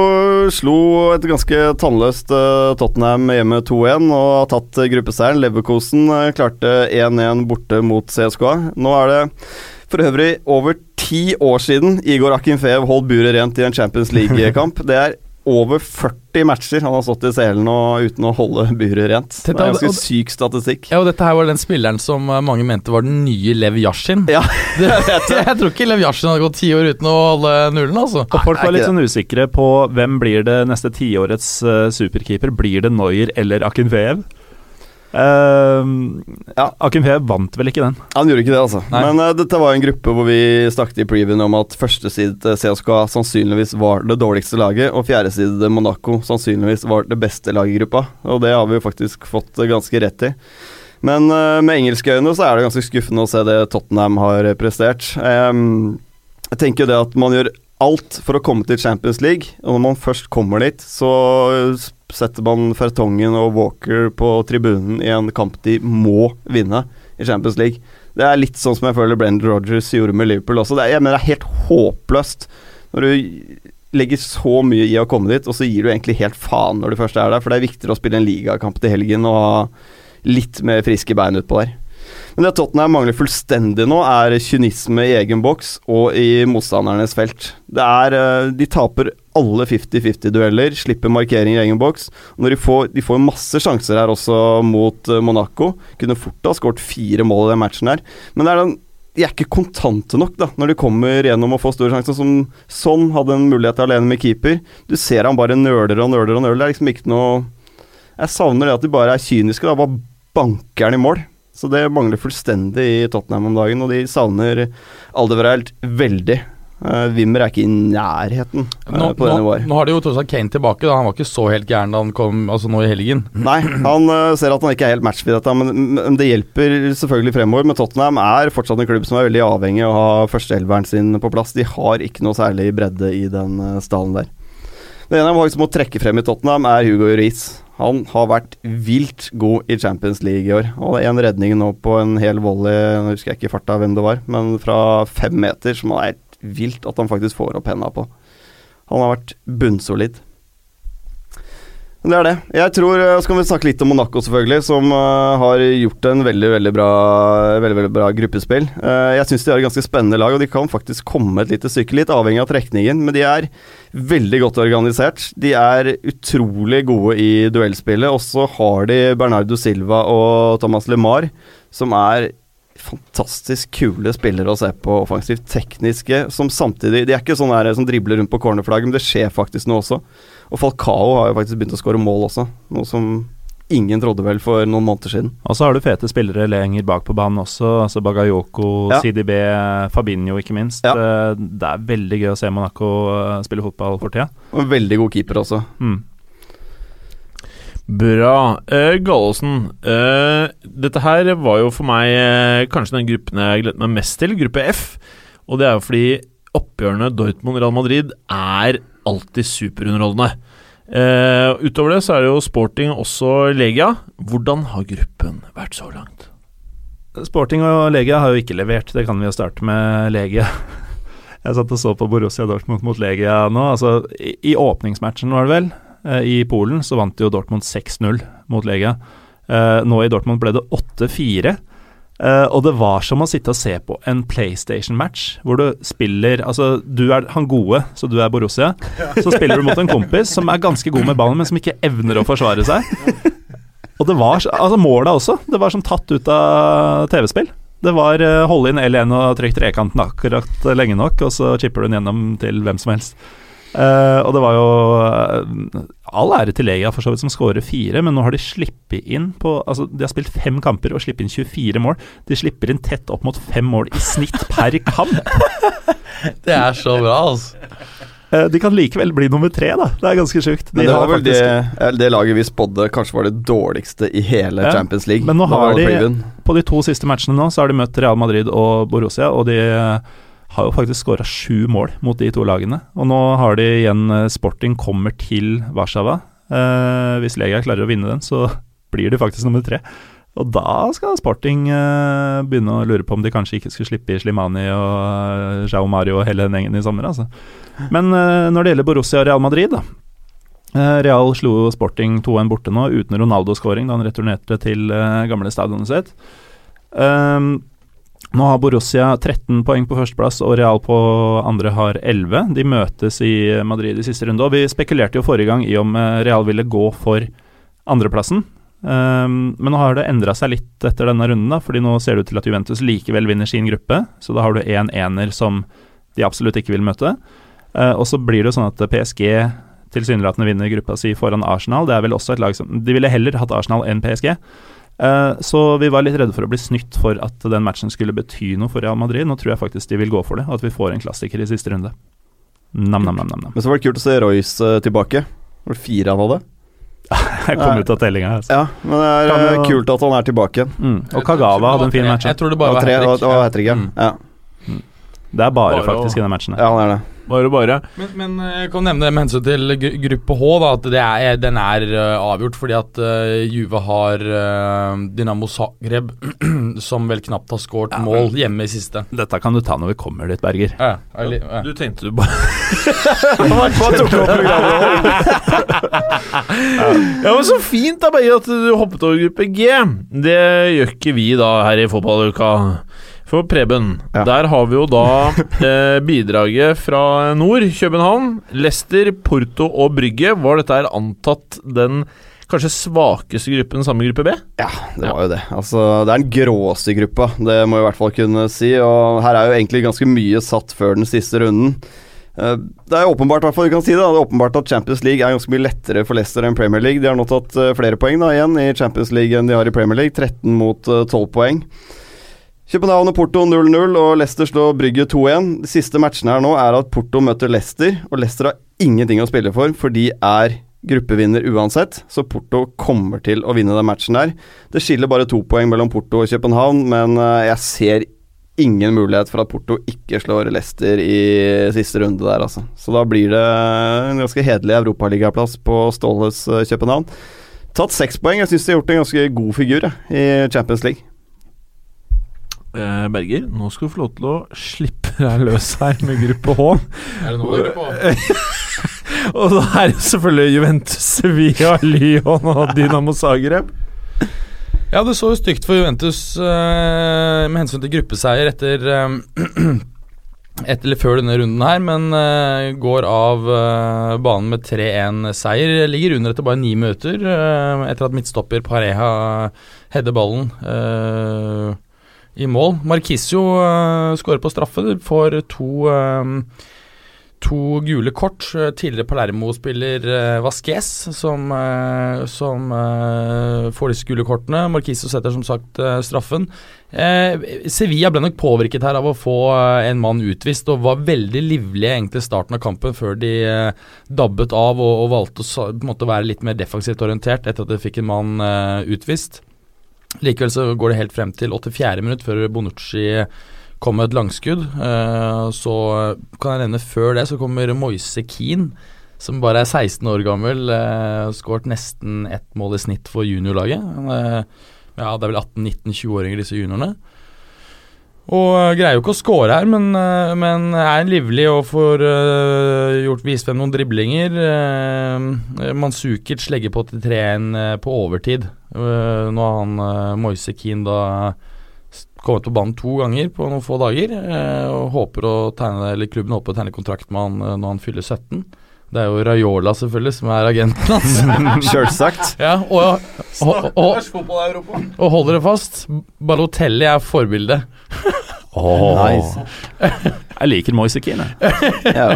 slo et ganske tannløst uh, Tottenham hjemme 2-1 og har tatt uh, gruppeseieren. Leverkosen uh, klarte 1-1 borte mot CSKA. Nå er det for øvrig over ti år siden Igor Akinfeev holdt buret rent i en Champions League-kamp. Det er over 40 matcher han har stått i selen og uten å holde buret rent. Det er ganske og- syk statistikk. Ja, og dette her var den spilleren som eh, mange mente var den nye Lev Yashin. Ja, Det, jeg tror ikke Lev Yashin hadde gått ti år uten å holde nullen, altså. Og folk var litt sånn usikre på hvem blir det neste tiårets uh, superkeeper. Blir det Noyer eller Akinfeev? Uh, Ja. Akinfeev vant vel ikke den. Han gjorde ikke det, altså. Nei. Men uh, dette var en gruppe hvor vi snakket i previewen om at førsteside til CSKA sannsynligvis var det dårligste laget, og fjerdeside til Monaco sannsynligvis var det beste laget i gruppa. Og det har vi jo faktisk fått eh, ganske rett i. Men uh, med engelske øyne så er det ganske skuffende å se det Tottenham har prestert. Um, jeg tenker jo det at man gjør alt for å komme til Champions League, og når man først kommer dit, så setter man Fertongen og Walker på tribunen i en kamp de må vinne i Champions League. Det er litt sånn som jeg føler Brendan Rogers gjorde med Liverpool også. Det er, jeg mener det er helt håpløst når du legger så mye i å komme dit, og så gir du egentlig helt faen når du først er der, for det er viktigere å spille en ligakamp til helgen og ha litt mer friske bein utpå der. Men det Tottenham mangler fullstendig nå, er kynisme i egen boks og i motstandernes felt. Det er eh, De taper alle 50-50-dueller, slipper markeringer i egen boks. Når de får, de får masse sjanser her også mot eh, Monaco. Kunne fort ha skåret fire mål i den matchen her. Men er den de er ikke kontante nok da når de kommer gjennom å få store sjanser. Som Sånn hadde en mulighet alene med keeper. Du ser han bare nøler og nøler og nøler. Det er liksom ikke noe Jeg savner det at de bare er kyniske. da Bare banker han i mål. Så det mangler fullstendig i Tottenham om dagen, og de savner Aldevereld veldig. Uh, Wimmer er ikke i nærheten uh, Nå, på det nivået. nå har de jo tross alt Kane tilbake. Da. Han var ikke så helt gæren da han kom altså nå i helgen. Nei, han uh, ser at han ikke er helt matchfit, dette, men, men det hjelper selvfølgelig fremover. Men Tottenham er fortsatt en klubb som er veldig avhengig av å ha førsteelveren sin på plass. De har ikke noe særlig bredde i den stallen der. Det ene jeg faktisk må trekke frem i Tottenham, er Hugo Riis. Han har vært vilt god i Champions League i år. Og det er en redning nå på en hel volley, nå husker jeg ikke i farta hvem det var, men fra fem meter, som er helt vilt at han faktisk får opp henda på. Han har vært bunnsolid. Det er det. Jeg tror, eh, Så kan vi snakke litt om Monaco, selvfølgelig, som uh, har gjort en veldig veldig bra, veldig, veldig bra gruppespill. Uh, jeg syns de har et ganske spennende lag, og de kan faktisk komme et lite stykke, litt avhengig av trekningen. Men de er veldig godt organisert. De er utrolig gode i duellspillet. Og så har de Bernardo Silva og Thomas LeMar, som er fantastisk kule spillere å se på offensivt. Tekniske, som samtidig De er ikke sånne her som dribler rundt på cornerflagget, men det skjer faktisk noe også. Og Falcao har jo faktisk begynt å skåre mål også, noe som ingen trodde vel for noen måneder siden. Og så har du fete spillere lenger bak på banen også. altså Bagayoko, Ja. CDB, Fabinho ikke minst. Ja. Eh, Det er veldig gøy å se Monaco eh, spille fotball for tida. Og en veldig god keeper også. Mm. Bra. Uh, Gallosen, uh, dette her var jo for meg uh, kanskje den gruppen jeg gledet meg mest til, gruppe F. Og det er jo fordi oppgjørene Dortmund-Real Madrid er alltid superunderholdende. Uh, utover det så er det jo sporting også Legia. Hvordan har gruppen vært så langt? Sporting og Legia har jo ikke levert, det kan vi jo starte med Legia. Jeg satt og så på Borussia Dortmund mot Legia nå. Altså, i, I åpningsmatchen, var det vel, i Polen, så vant jo Dortmund 6-0 mot Legia. Eh, nå i Dortmund ble det 8-4. Eh, og det var som å sitte og se på en PlayStation-match, hvor du spiller Altså, du er han gode, så du er Borussia. Så spiller du mot en kompis som er ganske god med ballen, men som ikke evner å forsvare seg. Og det var Altså, måla også. Det var som tatt ut av TV-spill. Det var holde inn L1 og trykk trekanten akkurat lenge nok, og så chipper du den gjennom til hvem som helst. Eh, og det var jo eh, all ære til Legia for så vidt som skårer fire, men nå har de sluppet inn på Altså, de har spilt fem kamper og sluppet inn 24 mål. De slipper inn tett opp mot fem mål i snitt per kamp. Det er så bra, altså. Uh, de kan likevel bli nummer tre, da. Det er ganske sjukt. De Men det var vel faktisk- det, det laget vi spådde kanskje var det dårligste i hele Ja, Champions League. men nå har de- På de to siste matchene nå så har de møtt Real Madrid og Borussia, og de har jo faktisk skåra sju mål mot de to lagene. Og nå har de igjen eh, Sporting kommer til Warszawa. Eh, hvis Legia klarer å vinne den, så blir de faktisk nummer tre. Og da skal Sporting eh, begynne å lure på om de kanskje ikke skulle slippe i Slimani og uh, Jao Mario og hele den gjengen i sommer, altså. Men eh, når det gjelder Borussia og Real Madrid, da. Eh, Real slo Sporting 2-1 borte nå, uten Ronaldo-skåring da han returnerte til eh, gamle stadionet sitt. Ehm, nå har Borussia 13 poeng på førsteplass, og Real på andre har 11. De møtes i Madrid i siste runde, og vi spekulerte jo forrige gang i om eh, Real ville gå for andreplassen. Um, men nå har det endra seg litt etter denne runden, da, fordi nå ser det ut til at Juventus likevel vinner sin gruppe. Så da har du én ener som de absolutt ikke vil møte. Uh, og så blir det jo sånn at PSG tilsynelatende vinner gruppa si foran Arsenal. Det er vel også et lag som De ville heller hatt Arsenal enn PSG. Eh, så vi var litt redde for å bli snytt for at den matchen skulle bety noe for Real Madrid. Nå tror jeg faktisk de vil gå for det, at vi får en klassiker i siste runde. Nam-nam-nam. Men så var det kult å se Royce tilbake. tilbake. Var det fire han hadde? Jeg kom ut av tellinga. Altså. Ja, men det er Kan eh, jo- kult at han er tilbake. Mm. Og Kagawa hadde en fin match. Jeg tror det Det bare var hat det trick. det var hat trick, ja. Mm. ja. Det er bare, Bare å- faktisk i den matchen. her. Ja, han er det. Bare, bare. Men, men eh, jeg kan nevne det med hensyn til gruppe H, da, at det er, den er eh, avgjort fordi at uh, Juve har uh, Dynamo Zagreb, som vel knapt har skåret mål hjemme i siste. Dette kan du ta når vi kommer dit, Berger. Ja, eller, ja. Du tenkte du bare Ja, men Så fint da, Berger, at du hoppet over gruppe G. Det gjør ikke vi da her i fotballuka. For Preben, Ja. der har vi jo da eh, bidraget fra nord, København. Leicester, Porto og Brygge. Var dette her antatt den kanskje svakeste gruppen sammen med gruppe B? Ja, det var jo det. Altså, det er den gråeste gruppa, det må jeg i hvert fall kunne si. Og her er jo egentlig ganske mye satt før den siste runden. Eh, Det er åpenbart hvert fall du kan si det, det er åpenbart at Champions League er ganske mye lettere for Leicester enn Premier League. De har nå tatt eh, flere poeng da igjen i Champions League enn de har i Premier League. 13 mot eh, 12 poeng. København og Porto 0-0, og Leicester slår Brygge 2-1. De siste matchene her nå er at Porto møter Leicester, og Leicester har ingenting å spille for, for de er gruppevinner uansett, så Porto kommer til å vinne den matchen der. Det skiller bare to poeng mellom Porto og København, men eh, jeg ser ingen mulighet for at Porto ikke slår Leicester i siste runde der, altså. Så da blir det en ganske hederlig europaligaplass på Ståles eh, København. Tatt seks poeng. Jeg syns de har gjort en ganske god figur jeg, i Champions League. Eh, Berger, nå skal du få lov til å slippe deg løs her med gruppe H. Er det noe gruppe H? Og da er det selvfølgelig Juventus, Sevilla, Lyon og Dynamo Zagreb. Ja, det så jo stygt for Juventus eh, med hensyn til gruppeseier etter eh, etter eller før denne runden her, men uh, går av uh, banen med 3-1-seier. Ligger under etter bare ni minutter, uh, etter at midtstopper Pareja header ballen eh, i mål. Marquisio uh, skårer på straffe, får to uh, To gule kort. Eh, Tidligere Palermo-spiller uh, Vasques som, eh, som eh, får disse gule kortene. Marquisio setter som sagt eh, straffen. Eh, Sevilla ble nok påvirket her av å få eh, en mann utvist, og var veldig livlige egentlig starten av kampen før de eh, dabbet av og, og valgte å måte være litt mer defensivt orientert etter at de fikk en mann eh, utvist. Likevel så går det helt frem til 84. minutt før Bonucci kom med et langskudd. Eh, så kan jeg nevne før det så kommer Moise Keane, som bare er 16 år gammel. Uh, Skåret nesten ett mål i snitt for juniorlaget. Er- ja, det er vel 18-19-20-åringer, disse juniorene. Og eh, greier jo ikke å score her, men, eh, men er livlig og får uh, gjort vist frem noen driblinger. Uh, Mansukic legger på til 3-1 eh, på overtid. Uh, nå har han uh, Moise Keane da kommet på banen to ganger på noen få dager. og håper å tegne, eller klubben håper å tegne kontrakt med han når han fyller 17. Det er jo Raiola selvfølgelig som er agenten hans. Sjølsagt. ja, og, og, og, og hold dere fast, Balotelli er forbildet. Nice. Jeg liker Moise Keane. Ja.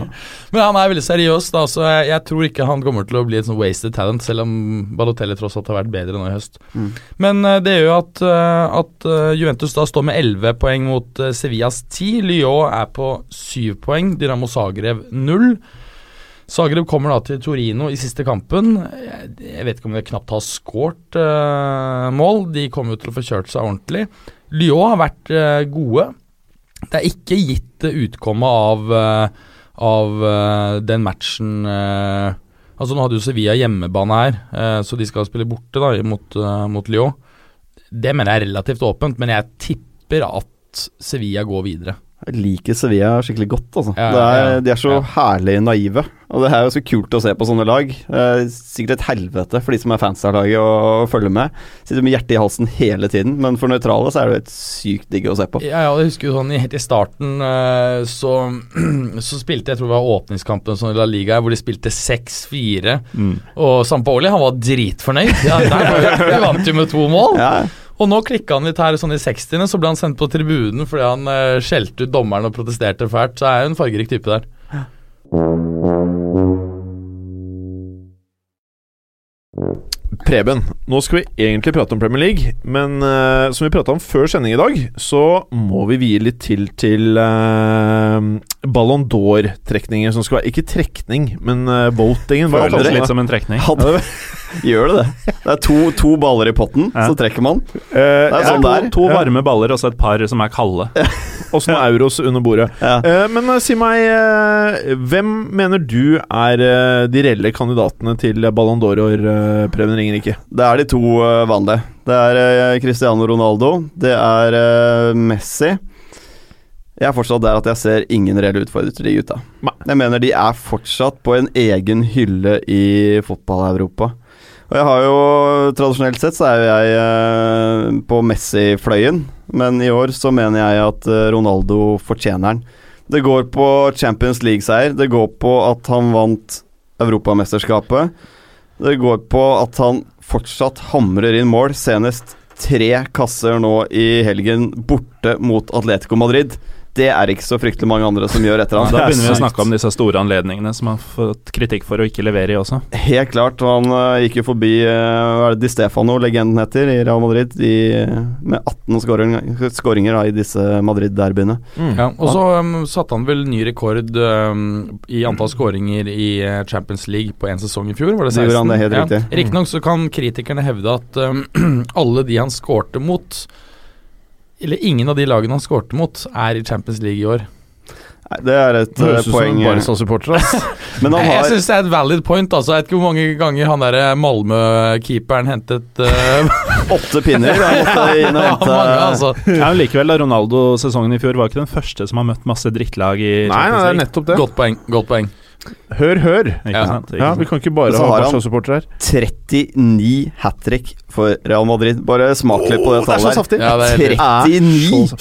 Men han er veldig seriøs, da, så jeg, jeg tror ikke han kommer til å bli et sånn wasted talent, selv om Balotelli tross alt har vært bedre nå i høst. Mm. Men uh, det gjør jo at, uh, at eh, Juventus da står med 11 poeng mot uh, Sevillas 10. Lyon er på 7 poeng, Dynamo Zagreb 0. Zagreb kommer da til Torino i siste kampen. Jeg, vet ikke om de knapt har skåret eh, mål. De kommer jo til å få kjørt seg ordentlig. Lyon har vært eh, gode. Det er ikke gitt utkommet av, eh, av eh, den matchen eh, Altså Nå hadde jo Sevilla hjemmebane her, så de skal spille borte da mot, mot Lyon. Det mener jeg er relativt åpent, men jeg tipper at Sevilla går videre. Jeg liker Sevilla skikkelig godt. Altså. Ja, det er, ja, de er så ja. herlig naive. Og det er jo så kult å se på sånne lag. Eh, sikkert et helvete for de som er fans av laget og følger med. Sitter med hjertet i halsen hele tiden, men for nøytrale så er det helt sykt digg å se på. Ja, ja, jeg husker jo sånn i- helt i starten eh, så, så spilte jeg tror det var åpningskampen sånn i La Liga hvor de spilte 6-4. Mm. Og Sampaoli han var dritfornøyd. Ja, der vi vant jo med to mål. Ja, Og nå klikka han litt her sånn i 60-ene, så ble han sendt på tribunen fordi han uh, skjelte ut dommeren og protesterte fælt. Så er jo en fargerik type der. Preben, nå skal vi egentlig prate om Premier League, men uh, som vi prata om før sending i dag, så må vi vie litt til til uh, Ballon d'Or-trekninger som skal være Ikke trekning, men uh, votingen. var Føles det litt som en trekning. Hadde, gjør det det? Det er to, to baller i potten, Ja. så trekker man. Uh, Det er ja, sånn det er. To varme baller og så et par som er kalde. Og så noen euros under bordet. Ja. Uh, men uh, si meg, uh, hvem mener du er eh, de reelle kandidatene til Ballon d'Or, uh, Preben Ringerike? Det er de to eh, vanlige. Det er eh, Cristiano Ronaldo, det er eh, Messi. Jeg er fortsatt der at jeg ser ingen reelle utfordrere til de gutta. Jeg mener de er fortsatt på en egen hylle i fotball-Europa. Og jeg har jo Tradisjonelt sett så er jo jeg på Messi-fløyen, men i år så mener jeg at Ronaldo fortjener den. Det går på Champions League-seier, det går på at han vant Europamesterskapet. Det går på at han fortsatt hamrer inn mål, senest tre kasser nå i helgen borte mot Atletico Madrid. Det er ikke så fryktelig mange andre som gjør etter han. Da begynner vi å snakke om disse store anledningene som har fått kritikk for å ikke levere i også. Helt klart. Han eh, gikk jo forbi uh, Hva er det Di Stefano, legenden heter, i Real Madrid, i, med 18 skåringer, skåringer da, i disse Madrid-derbyene. Ja, og så um, satte han vel ny rekord um, i antall skåringer i uh, Champions League på én sesong i fjor. Var det Det 16? Riktignok han, ja. riktig. Så kan kritikerne hevde at um, alle de han skårte mot Eller ingen av de lagene han skårte mot, er i Champions League i år. Nei, det er et eh, Høres ut som Barca-supporter. ass. Men han Jeg har syns det er et valid point. Altså. Jeg vet ikke hvor mange ganger han der Malmö-keeperen hentet uh, åtte pinner. Han måtte inn og hente mange, altså. Ja, likevel, da Ronaldo-sesongen i fjor var ikke den første som har møtt masse drittlag i Champions Nei, nei, det er nettopp det. Godt poeng. Godt poeng. Hør, hør. Ikke Ja. sant? Ikke Ja. Vi kan ikke bare ha Barca-supportere her. 39 hat trick for Real Madrid. Bare smak litt på det tallet det er så saftig. Ja, det er 39!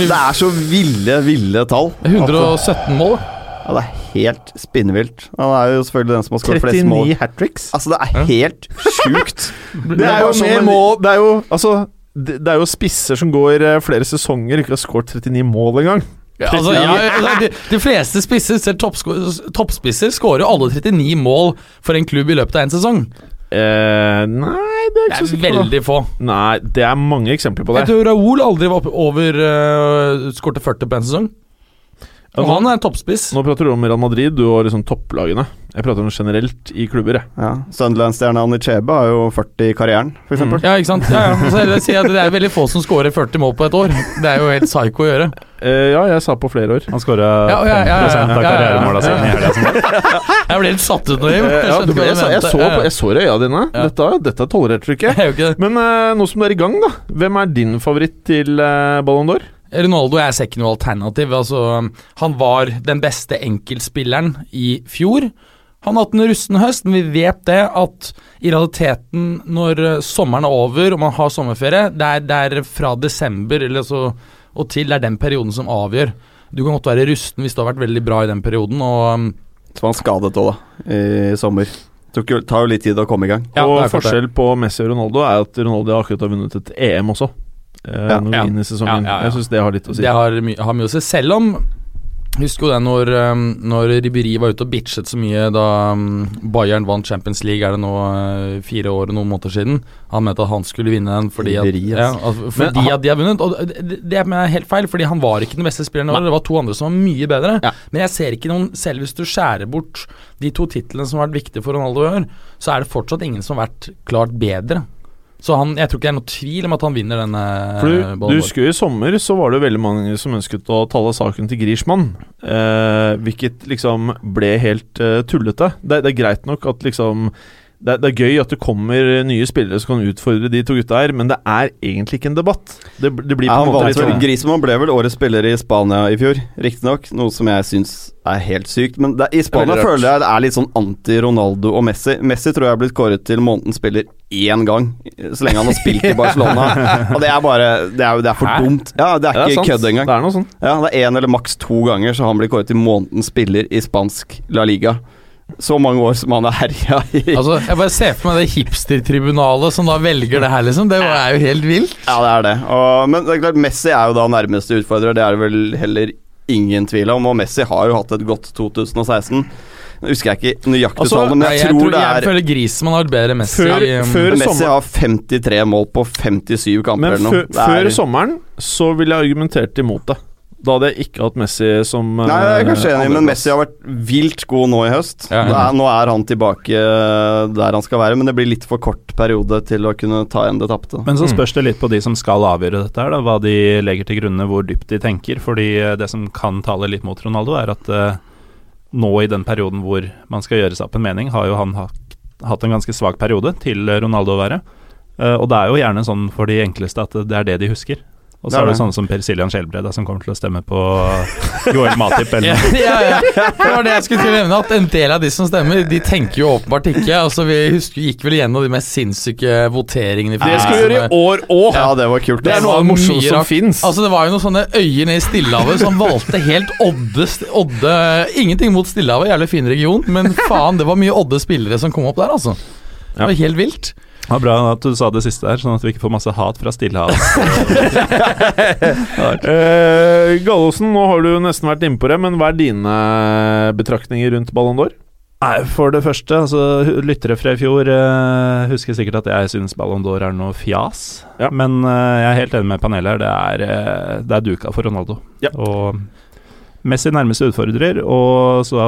Det er, er så ville, ville tall. er 117 mål. Ja, det er helt spinnvilt. Han er jo selvfølgelig den som har skåret flest mål. 39 hat tricks. Altså, det er helt sjukt. Det er jo sånn mer mål Det er jo Altså det, det er jo spisser som går eh, flere sesonger, ikke har skåret 39 mål engang. Ja, altså, ja, altså, de, de fleste spisser, selv toppspisser, skårer alle 39 mål for en klubb i løpet av en sesong. Eh, nei, det er ikke så er sikker på. veldig få. Nei, det er mange eksempler på Jeg det. tror Raoul aldri var over uh, Skårte 40 på en sesong. Og Altså, han er en toppspiss. Nå prater du om Real Madrid, du og liksom topplagene. Jeg prater om generelt i klubber, jeg. Ja, Sunderland-stjerna Anichebe har jo 40 i karrieren, f.eks. eksempel Ja, ikke sant? Ja, ja. Så jeg si at Det er veldig få som skårer 40 mål på et år. Det er jo helt psycho å gjøre. Uh, ja, jeg sa på flere år. Han scora Ja, ja, ja, ja, 5 av ja, ja, ja. karrieremåla sine i. Jeg ble helt satt ut nå, Jim. Eh, jeg, så, jeg, så, jeg så øya dine. Ja. Dette, dette tolererer du ikke. Jeg er jo ikke. Men uh, nå som du er i gang, da. Hvem er din favoritt til uh, Ballon d'Or? Ronaldo jeg ser ikke noe alternativ. Altså, han var den beste enkeltspilleren i fjor. Han har hatt en rusten høst, men vi vet det at i realiteten, når eh, sommeren er over og man har sommerferie, det er, det er fra desember eller så, og til det er den perioden som avgjør. Du kan godt være rusten hvis du har vært veldig bra i den perioden. Og um, Så var han skadet òg, da, i sommer. Det tar jo litt tid å komme i gang. Ja, og forskjell på Messi og Ronaldo er at Ronaldo akkurat har vunnet et EM også. Eh. Ja, ja, ja. Jeg syns det har litt å si. det har, my har mye å si. Selv om Husker jo det når, um, når Ribéry var ute og bitchet så mye da um, Bayern vant Champions League, er det nå uh, fire år og noen måneder siden. Han mente at han skulle vinne den fordi, at, ja, altså, fordi han- at de har vunnet. Og det, det er helt feil, fordi han var ikke den beste spilleren. i år. Det var to andre som var mye bedre. Ja. Men jeg ser ikke noen Selv hvis du skjærer bort de to titlene som har vært viktige for Ronaldo i år, så er det fortsatt ingen som har vært klart bedre. Så han, jeg tror ikke det er noe tvil om at han vinner denne For du, du husker I sommer så var det veldig mange som ønsket å tale saken til Griezmann. Eh, hvilket liksom ble helt eh, tullete. Det, det er greit nok at liksom det, er- det er gøy at det kommer nye spillere som kan utfordre de to gutta her, men det er egentlig ikke en debatt. Det, det blir på Ja, en måte litt sånn Griezmann ble vel årets spiller i Spania i fjor, riktignok. Noe som jeg syns er helt sykt. Men det, i Spania føler jeg det er litt sånn anti-Ronaldo og Messi. Messi tror jeg er blitt kåret til månedens spiller én gang, så lenge han har spilt i Barcelona. og det er bare Det er, det er for Hæ? dumt. Ja, det er Ja, ikke kødd engang. Det er noe sånn. Ja, det er én eller maks to ganger så han blir kåret til månedens spiller i spansk La Liga. Så mange år som han har herja i Altså, jeg bare ser for meg det hipstertribunalet som da velger det her, liksom. Det er jo helt vilt. Ja, det er det. Og, men det er klart, Messi er jo da nærmeste utfordrer, det er det vel heller ingen tvil om. Og Messi har jo hatt et godt 2016. Nå husker jeg ikke nøyaktig Altså, tallene, men Nei, jeg, jeg, tror tror, det jeg er føler Griezmann har bedre Messi. Før- i, um, før- Messi sommer- har 53 mål på 57 kamper Men eller før, noe. Det er- før sommeren så ville jeg argumentert imot det. Da hadde jeg ikke hatt Messi som Nei, jeg er kanskje eh, enig, men. Messi har vært vilt god nå i høst. Ja, ja. Er, nå er han tilbake eh, der han skal være, men det blir litt for kort periode til å kunne ta igjen det tapte. Men så Mm. spørs det litt på de som skal avgjøre dette, her da, hva de legger til grunne, hvor dypt de tenker. Fordi eh, det som kan tale litt mot Ronaldo, er at uh, nå i den perioden hvor man skal gjøre seg opp en mening, har jo han hatt en ganske svak periode til Ronaldo å være. Uh, og det er jo gjerne sånn for de enkleste at det er det de husker. Og så er det det. sånne som Per Siljan Skjelbred som kommer til å stemme på Joel Matip eller ja, noe. ja, ja. Det var det jeg skulle til å nevne, at en del av de som stemmer, de tenker jo åpenbart ikke. Altså, Vi husker, gikk vel igjennom de mest sinnssyke voteringene Det skal vi gjøre i år òg! Ja, det var kult. Det er noe av det morsomste som fins. Altså Det var jo noen sånne øyer nede i Stillehavet som valgte helt Odde, Odde Ingenting mot Stillehavet, jævlig fin region, men faen, det var mye Odde spillere som kom opp der, altså. Det var helt vilt. Det var bra at du sa det siste der, sånn at vi ikke får masse hat fra Stillehavet. Uh, Gallosen, nå har du nesten vært inne på det, men hva er dine betraktninger rundt Ballon d'Or? Nei, For det første, altså lyttere fra i fjor uh, husker sikkert at jeg syns Ballon d'Or er noe fjas. Ja. Men uh, jeg er helt enig med panelet her. Det er, uh, det er duka for Ronaldo. Ja. Og Messi nærmeste utfordrer, og så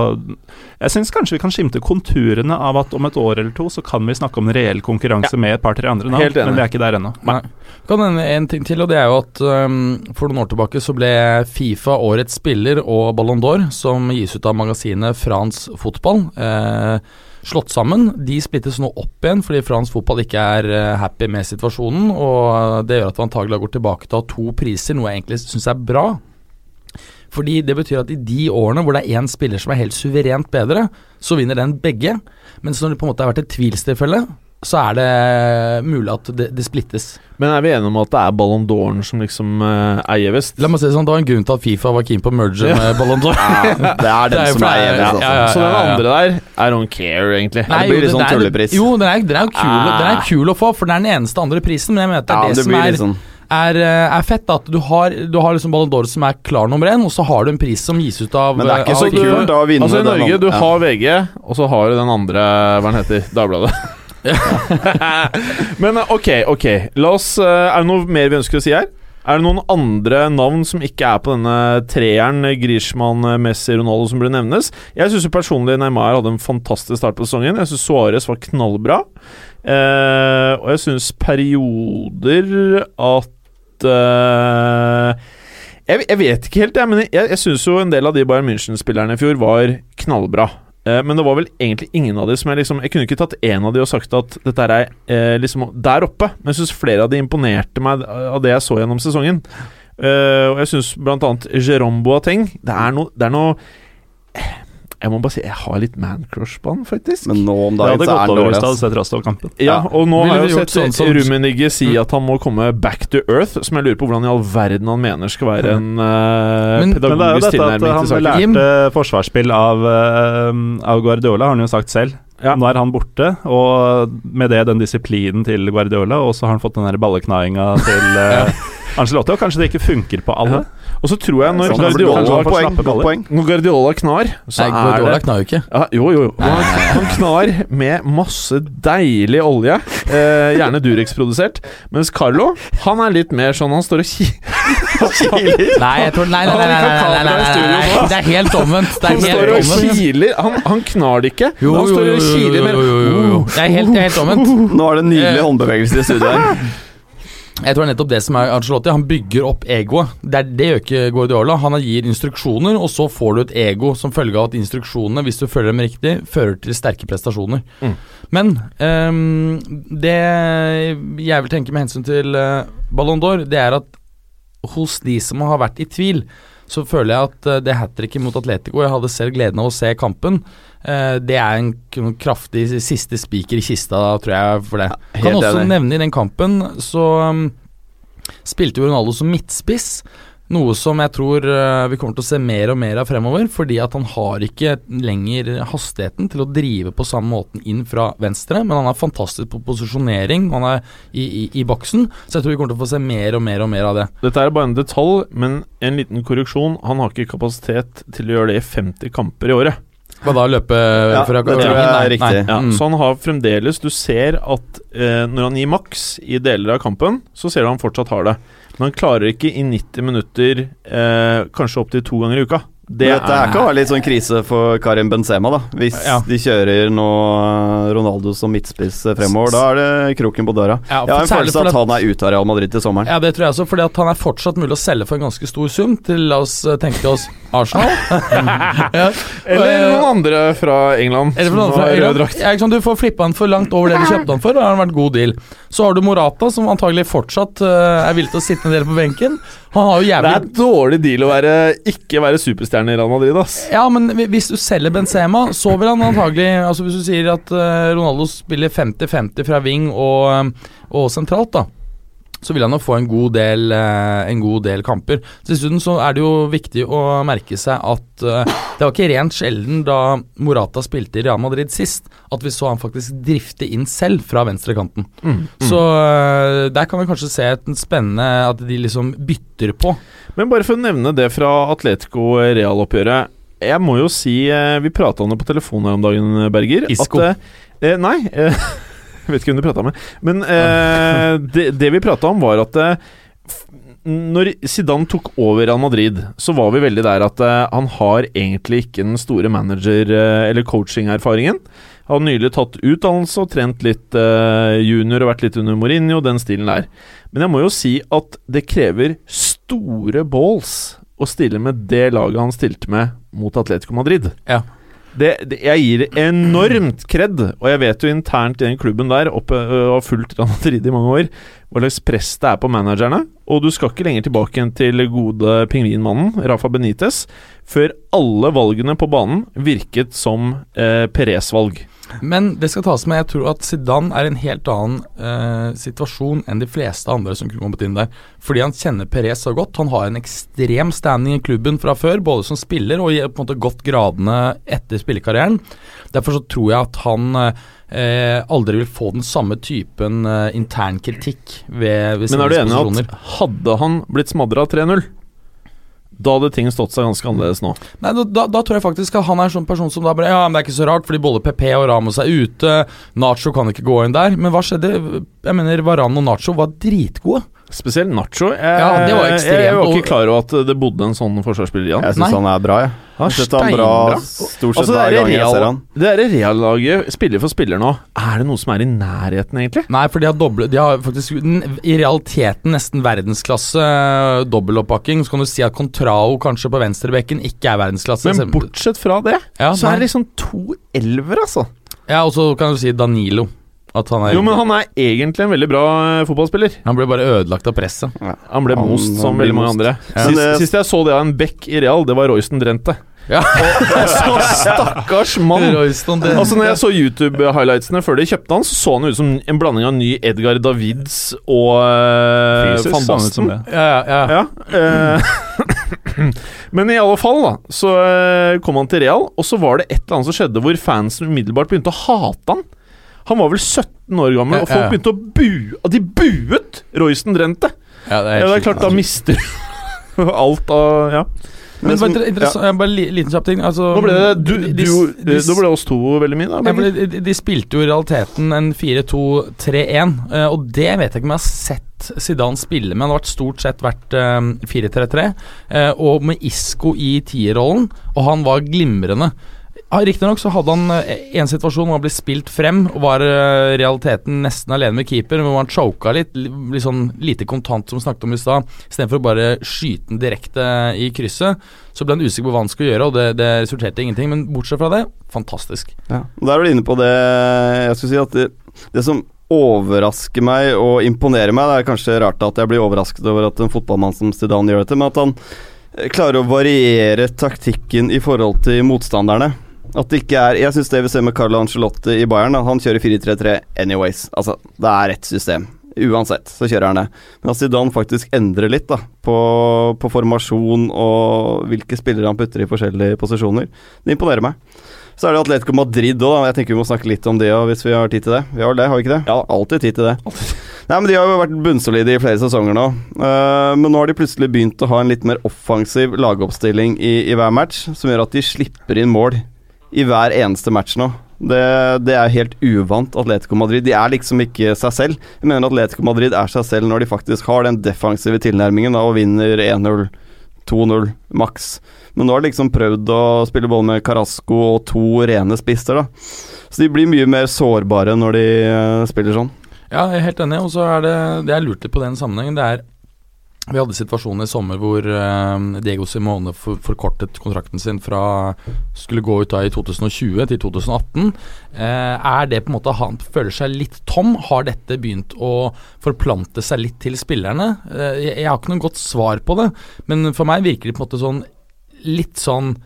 Jeg syns kanskje vi kan skimte konturene av at om et år eller to så kan vi snakke om en reell konkurranse med et par-tre andre navn, men vi er ikke der ennå. Nei. Kan hende en ting til, og det er jo at um, for noen år tilbake så ble Fifa årets spiller og Ballon d'Or, som gis ut av magasinet Frans Fotball, eh, slått sammen. De splittes nå opp igjen fordi fransk fotball ikke er eh, happy med situasjonen, og det gjør at vi antagelig går tilbake til å ha to priser, noe jeg egentlig syns er bra. Fordi det betyr at i de årene hvor det er én spiller som er helt suverent bedre, så vinner den begge. Mens når det på en måte har vært et tvilstilfelle, så er det mulig at det, det splittes. Men er vi enige om at det er Ballon d'Oren som liksom uh, eier vest? La meg si det sånn, Det var en grunn til at Fifa var keen på å merge med Ballon d'Or. Ja, det er den Det er som er for- ja, Altså. ja, ja. Så den andre der I don't care, egentlig. Nei, det blir litt sånn tullepris. Jo, den er, den er jo kul, Ah. den er kul å få, for den er den eneste andre prisen. Men jeg mener at det Ja, er det, det som er, sånn er, eh, er fett. At du har, du har liksom Ballon d'Or som er klar nummer én, og så har du en pris som gis ut av Men det er ikke så du- kult da å vinne Altså I Norge, du Ja. har VG, og så har du den andre Hva den heter Dagbladet. Men eh, ok, ok. La oss eh, Er det noe mer vi ønsker å si her? Er det noen andre navn som ikke er på denne treeren, Griezmann, Messi, Ronaldo, som burde nevnes? Jeg syns personlig Neymar hadde en fantastisk start på sesongen. Jeg syns Suárez var knallbra. Eh, og jeg syns perioder at eh, jeg, jeg vet ikke helt, jeg, men jeg, jeg syns jo en del av de Bayern München-spillerne i fjor var knallbra. Uh, men det var vel egentlig ingen av de som jeg liksom Jeg kunne ikke tatt én av de og sagt at dette er uh, liksom der oppe, men jeg syns flere av de imponerte meg av det jeg så gjennom sesongen. Uh, og jeg syns blant annet Jérôme Boateng Det er noe, det er noe Jeg må bare si Jeg har litt man-crush på han, faktisk. Men nå om Det dagen hadde så er gått han over dårlig. hvis du hadde sett Rostov-kampen. Ja, Ja. og nå har jeg jo sett sånn som- Rummenigge si at han må komme back to earth, som jeg lurer på hvordan i all verden han mener skal være en uh, Men- Men det er jo dette at han lærte forsvarsspill av, uh, av Guardiola, har han jo sagt selv. Ja. Nå er han borte, og med det den disiplinen til Guardiola, og så har han fått den balleknainga til uh, Angelotti, og kanskje det ikke funker på alle. Og så tror jeg når sånn, altså, Guardiola, poeng, poeng. Når Guardiola knar, så Nei, Guardiola er det knar jo ikke. Ja, jo, jo. Han, han knar med masse deilig olje, eh, gjerne Durex-produsert, mens Carlo, han er litt mer sånn Han står og kiler. Nei, jeg tror Nei, nei, nei. nei, nei, nei det er helt omvendt. Det er helt han står og kiler. Han, han knar det ikke. Jo, han står og kiler med Det er helt, omvendt. Nå er det nydelige håndbevegelser i studioet her. Jeg tror det er nettopp det som er Arcelotti. Han bygger opp egoet. Det, er, det gjør ikke Guardiola. Han gir instruksjoner, og så får du et ego som følge av at instruksjonene, hvis du følger dem riktig, fører til sterke prestasjoner. Mm. Men um, det jeg vil tenke med hensyn til eh, Ballon d'Or, det er at hos de som har vært i tvil, så føler jeg at eh, det hat tricket mot Atletico Jeg hadde selv gleden av å se kampen. Eh, det er en kraftig siste spiker i kista, tror jeg, for det. kan også nevne i den kampen så um, spilte jo Ronaldo som midtspiss. Noe som jeg tror eh, vi kommer til å se mer og mer av fremover, fordi at han har ikke lenger hastigheten til å drive på samme måten inn fra venstre, men han er fantastisk på posisjonering, han er i, i, i boksen, så jeg tror vi kommer til å få se mer og mer og mer av det. Dette er bare en detalj, men en liten korreksjon. Han har ikke kapasitet til å gjøre det i 50 kamper i året. Hva da, løpe Ja, fra det tror jeg er riktig. nei. Ja, Mm. Så han har fremdeles Du ser at eh, når han gir maks i deler av kampen, så ser du han fortsatt har det. Men han klarer ikke i 90 minutter, eh, kanskje opptil to ganger i uka. Det dette er kan være litt sånn krise for Karim Benzema, da. Hvis Ja. de kjører nå eh, Ronaldo som midtspiss eh, fremover, da er det kroken på døra. Ja, Jeg har en følelse av at han er ute av Real Madrid til sommeren. Ja, det tror jeg også, fordi at han er fortsatt mulig å selge for en ganske stor sum til, la oss eh, tenke til oss, Arsenal. ja. Eller noen andre fra England Eller noen som fra har rød England. drakt. Ja, liksom. Du får flippa han for langt over det du kjøpte han for, og da har han vært god deal. Så har du Morata, som antagelig fortsatt uh, er villig til å sitte en del på benken. Han har jo Det jævlig er dårlig deal å være, ikke være superstjerne i Real Madrid, ass. Ja, men hvis du selger Benzema, så vil han antagelig Altså Hvis du sier at eh, Ronaldo spiller 50-50 fra wing og, eh, og sentralt, da så vil han jo få en god del, eh, en god del kamper. Dessuten så er det jo viktig å merke seg at eh, det var ikke rent sjelden da Morata spilte i Real Madrid sist, at vi så han faktisk drifte inn selv fra venstrekanten. Så eh, der kan vi kanskje se et spennende at de liksom bytter på. Men bare for å nevne det fra Atletico-Real-oppgjøret. Jeg må jo si Vi prata om det på telefonen her om dagen, Berger. Isco. At, eh, nei. Jeg vet ikke hvem du prata med. Men eh, det, det vi prata om, var at eh, når Zidane tok over Real Madrid, så var vi veldig der at eh, han har egentlig ikke den store manager- eh, eller coaching-erfaringen. Han har nylig tatt utdannelse og trent litt eh, junior og vært litt under Mourinho, den stilen der. Men jeg må jo si at det krever store balls å stille med det laget han stilte med mot Atletico Madrid. Ja. Det, det, jeg gir enormt kred, og jeg vet jo internt i den klubben der, oppe, og har fulgt Real Madrid i mange år, hva slags press det er på managerne. Og du skal ikke lenger tilbake igjen til gode pingvinmannen, Rafa Benitez, før alle valgene på banen virket som eh, Perez-valg. Men det skal tas med, jeg tror at Zidane er i en helt annen eh, situasjon enn de fleste andre som kunne kommet inn der. Fordi han kjenner Perez så godt. Han har en ekstrem standing i klubben fra før, både som spiller og på en måte godt gradene etter spillekarrieren. Derfor så tror jeg at han eh, aldri vil få den samme typen eh, intern kritikk ved, ved Men er du enig at hadde han blitt smadra 3-0, da hadde ting stått seg ganske annerledes nå? Nei, da, da, tror jeg faktisk at han er en sånn person som da bare Ja, men det er ikke så rart, fordi både PP og Ramos er ute. Nacho kan ikke gå inn der. Men hva skjedde? Jeg mener, Varan og Nacho var dritgode. Spesielt Nacho. Jeg, Ja, det var ekstremt, jeg var ikke klar over at det bodde en sånn forsvarsspiller i han. Jeg syns han er bra, jeg. Han er er bra stort sett Altså, hver det gang jeg er ser han. det er Real-laget, spiller for spiller nå, er det noe som er i nærheten, egentlig? Nei, for de har, doble, de har faktisk i realiteten nesten verdensklasse eh. Så kan du si at Contrao kanskje på venstrebekken ikke er verdensklasse. Men bortsett fra det, ja, så er det liksom to elver, altså. ja, og så kan du si Danilo. At han er Jo, men han er egentlig en veldig bra eh, fotballspiller. Han ble bare ødelagt av presset. Han ble Han- most som ble veldig mange most. andre. Ja. Sist, det- sist jeg så det av en bekk i Real, det var Royston Drente. Ja. Så stakkars mann! Altså Når jeg så YouTube-highlightsene før de kjøpte han, så så han ut som en blanding av ny Edgar Davids og uh, van Basten. Ja, ja, ja. Ja, uh, Men i alle fall, da, så uh, kom han til Real, og så var det et eller annet som skjedde hvor fansen umiddelbart begynte å hate han. Han var vel 17 år gammel, og Ja, ja. folk begynte å bue De buet Royston Drente! ja, det er, Ja, det er klart, da mister du alt av Ja. Men Men som- bare interessant, bare li- liten kjapp ting. Altså, Nå ble det du, de- du, de- de- Nå ble det oss to veldig mye, da. Ja, de, de spilte jo i realiteten en 4-2-3-1, eh, og det vet jeg ikke om jeg har sett Zidane spille med. Han har vært stort sett vært eh, 4-3-3, eh, og med Isco i tierrollen, og han var glimrende. Riktignok så hadde han eh, en situasjon hvor han ble spilt frem og var eh, i realiteten nesten alene med keeper, hvor han choka litt, litt sånn lite kontant som vi snakket om i stad. Istedenfor å bare skyte den direkte i krysset, så ble han usikker på hva han skulle gjøre, og det, det resulterte i ingenting. Men bortsett fra det, fantastisk. Ja. Der er du inne på det Jeg skulle si at det, det som overrasker meg og imponerer meg Det er kanskje rart at jeg blir overrasket over at en fotballmann som Zidane gjør dette, men at han eh, klarer å variere taktikken i forhold til motstanderne. At det ikke er Jeg syns det vi ser med Carlo Angelotti i Bayern, da, han kjører 4-3-3 anyways. Altså, det er ett system. Uansett så kjører han det. Men at Zidane faktisk endrer litt da på, på formasjon og hvilke spillere han putter i forskjellige posisjoner, det imponerer meg. Så er det Atletico Madrid òg. Jeg tenker vi må snakke litt om det hvis vi har tid til det. Vi har det, har vi ikke det? Ja, alltid tid til det. Nei, men De har jo vært bunnsolide i flere sesonger nå. Uh, men nå har de plutselig begynt å ha en litt mer offensiv lagoppstilling i, i hver match, som gjør at de slipper inn mål i hver eneste match nå. Det, det er helt uvant Atletico Madrid. De er liksom ikke seg selv. Jeg mener Atletico Madrid er seg selv når de faktisk har den defensive tilnærmingen da, og vinner 1-0, 2-0 maks. Men nå har de liksom prøvd å spille ball med Carasco og to rene spisser, da. Så de blir mye mer sårbare når de uh, spiller sånn. Ja, jeg er helt enig. Og så er det det jeg lurte på den sammenhengen, det er vi hadde situasjonen i sommer hvor uh, Diego Simone for, forkortet kontrakten sin fra skulle gå ut da i 2020 til 2018. Uh, er det på en måte han føler seg litt tom? Har dette begynt å forplante seg litt til spillerne? Jeg, jeg, har ikke noe godt svar på det, men for meg virker det på en måte sånn litt sånn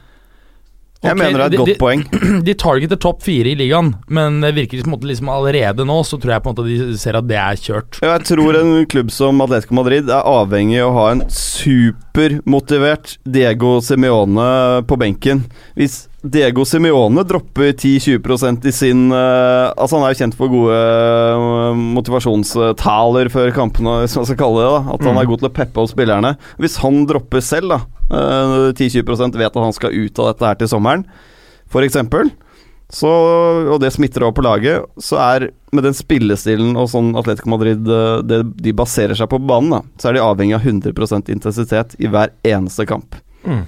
jeg mener det er et de, godt de, poeng. De targeter topp fire i ligaen, men det virker liksom, liksom allerede nå så tror jeg på en måte de ser at det er kjørt. Jeg tror en klubb som Atletico Madrid er avhengig av å ha en supermotivert Diego Simione på benken. Hvis Diego Simione dropper 10-20% i sin uh, Altså Han er jo kjent for gode uh, motivasjonstaler før kampene, hvis man skal kalle det da. At han er mm. god til å peppe opp spillerne. Hvis han dropper selv, da eh, 10-20 vet at han skal ut av dette her til sommeren, f.eks., og det smitter over på laget, så er med den spillestilen og sånn Atletico Madrid det, de baserer seg på banen, da, så er de avhengig av 100% intensitet i hver eneste kamp. Mm.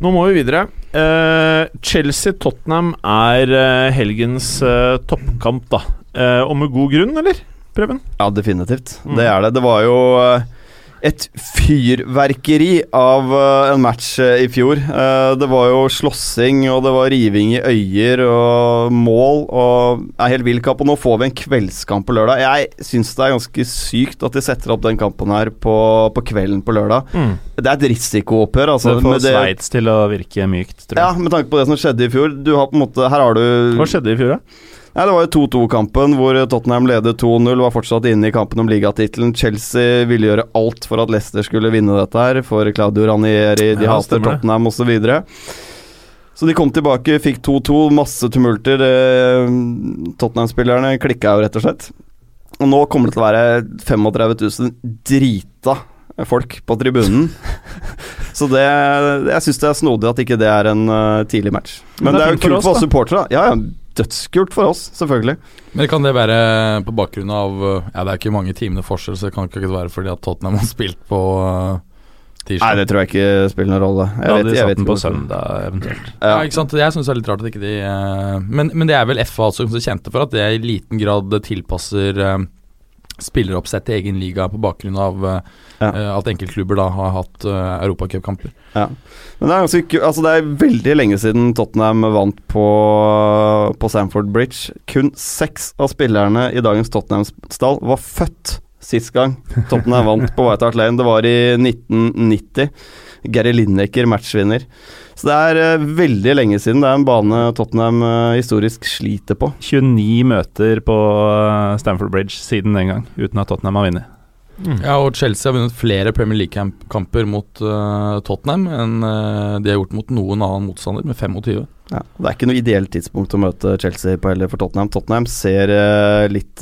Nå må vi videre. Uh, Chelsea-Tottenham er uh, helgens uh, toppkamp, da. og med god grunn, eller? Preben? Ja, definitivt. Mm. Det er det. Det var jo et fyrverkeri av uh, en match uh, i fjor. Uh, det var jo slåssing, og det var riving i øyer og mål og er helt vill kamp. Og nå får vi en kveldskamp på lørdag. Jeg syns det er ganske sykt at de setter opp den kampen her på, på kvelden på lørdag. Mm. Det er et risikooppgjør. Altså, det får Sveits til å virke mykt, tror jeg. Ja, med tanke på det som skjedde i fjor. Du har på en måte Her har du Hva skjedde i fjor, da? Nei, Det var jo 2-2-kampen hvor Tottenham ledet 2-0, var fortsatt inne i kampen om ligatittelen. Chelsea ville gjøre alt for at Leicester skulle vinne dette her, for Claudio Ranieri, de ja, hater Tottenham osv. Så, de kom tilbake, fikk 2-2, masse tumulter. Tottenham-spillerne klikka jo, rett og slett. Og nå kommer det til å være 35 000 drita folk på tribunen. Så det, jeg syns det er snodig at ikke det er en uh, tidlig match. Men, Men det er, jo kult for oss supportere. Ja, ja, dødskult for oss, selvfølgelig. Men kan det være på bakgrunn av Ja, det er ikke mange timene forskjell, så det kan ikke være fordi at Tottenham har spilt på uh, tirsdag? Nei, det tror jeg ikke spiller noen rolle. Jeg da hadde de satt den på søndag, eventuelt. Ja. ja, ikke sant. Jeg syns det er litt rart at ikke de uh, men, men, det er vel FA også som kjente for at det i liten grad tilpasser uh, spilleroppsett i egen liga på bakgrunn av uh, ja. uh, at enkeltklubber da har hatt uh, europacupkamper. Ja. Men det er, ganske, altså det er veldig lenge siden Tottenham vant på, på Sanford Bridge. Kun seks av spillerne i dagens Tottenham-stall var født sist gang Tottenham vant på White Hart Lane. Det var i 1990. Gary Lineker, matchvinner. Så det er uh, veldig lenge siden. Det er en bane Tottenham uh, historisk sliter på. 29 møter på uh, Stamford Bridge siden den gang, uten at Tottenham har vunnet. Mm. Ja, og Chelsea har vunnet flere Premier League-kamper mot Tottenham enn de har gjort mot noen annen motstander, med 25. Ja, det er ikke noe ideelt tidspunkt å møte Chelsea på heller for Tottenham. Tottenham ser litt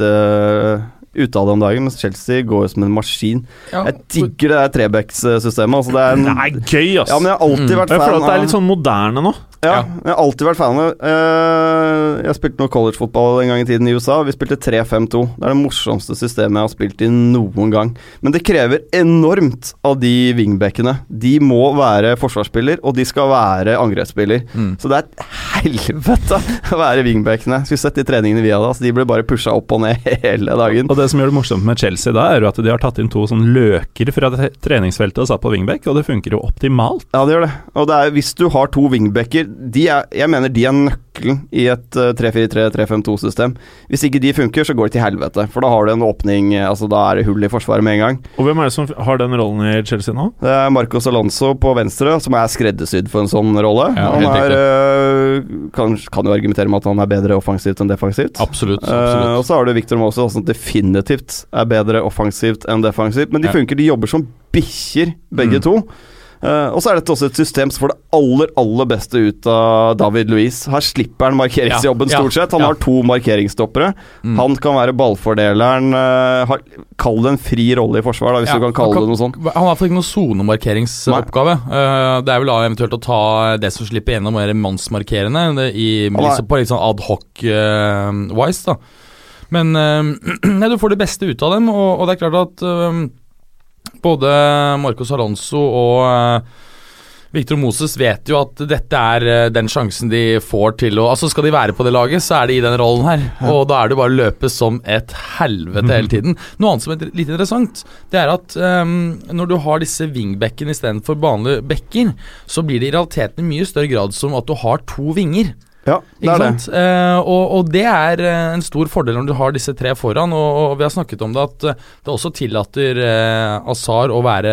ute av det om dagen, mens Chelsea går som en maskin. Ja, jeg digger det der Trebecks-systemet. Altså det, er en, Nei, gøy, ass. Ja, men jeg har alltid mm. vært fan av Jeg føler at det er litt sånn moderne nå. Ja, ja, jeg har alltid vært fan av det. Uh, jeg spilte noe collegefotball en gang i tiden i USA. Vi spilte 3-5-2. Det er det morsomste systemet jeg har spilt i noen gang. Men det krever enormt av de wingbackene. De må være forsvarsspiller, og de skal være angrepsspiller. Mm. Så det er et helvete å være wingbackene. Skulle sett de treningene vi hadde. Altså, de ble bare pusha opp og ned hele dagen. Og det som gjør det morsomt med Chelsea da, er jo at de har tatt inn to sånn løker fra treningsfeltet og satt på wingback, og det funker jo optimalt. Ja, det gjør det. Og det er, hvis du har to wingbacker de er, jeg mener de er nøkkelen i et uh, 3-4-3-3-5-2-system. Hvis ikke de funker, så går det til helvete. For da har du en åpning eh, Altså Da er det hull i forsvaret med en gang. Og Hvem er det som har den rollen i Chelsea nå? Det er Marcos Alonso på venstre, som er skreddersydd for en sånn rolle. Ja, han er, uh, kan, kan, jo argumentere med at han er bedre offensivt enn defensivt. Absolutt, absolutt. Uh, og så har du Victor Mose, som definitivt er bedre offensivt enn defensivt. Men de funker, de jobber som bikkjer, begge mm. to. Uh, og så er dette også et system som får det aller aller beste ut av David Louis. Her slipper han markeringsjobben Ja, ja, stort sett. Han ja. har to markeringsstoppere. Mm. Han kan være ballfordeleren. Uh, har, kall det en fri rolle i forsvar, da, hvis du kan kalle kan, det noe sånt. Han har i hvert fall ikke noe sonemarkeringsoppgave. Uh, det er vel da eventuelt å ta det som slipper gjennom mer mannsmarkerende i, på litt sånn ad hoc-wise, da. Men eh, nei, du får det beste ut av dem, og, og det er klart at eh, både Marcos Alonso og eh, Victor Moses vet jo at dette er eh, den sjansen de får til å Altså Skal de være på det laget, så er de i den rollen her. Og da er det bare å løpe som et helvete hele tiden. Noe annet som er litt interessant, det er at um, når du har disse wingbackene istedenfor vanlige backer, så blir det i realiteten i mye større grad som at du har to vinger. Ja, det er det. Eh, og, og det er eh, en stor fordel når du har disse tre foran, og, og vi har snakket om det at eh, det også tillater eh, Azar å være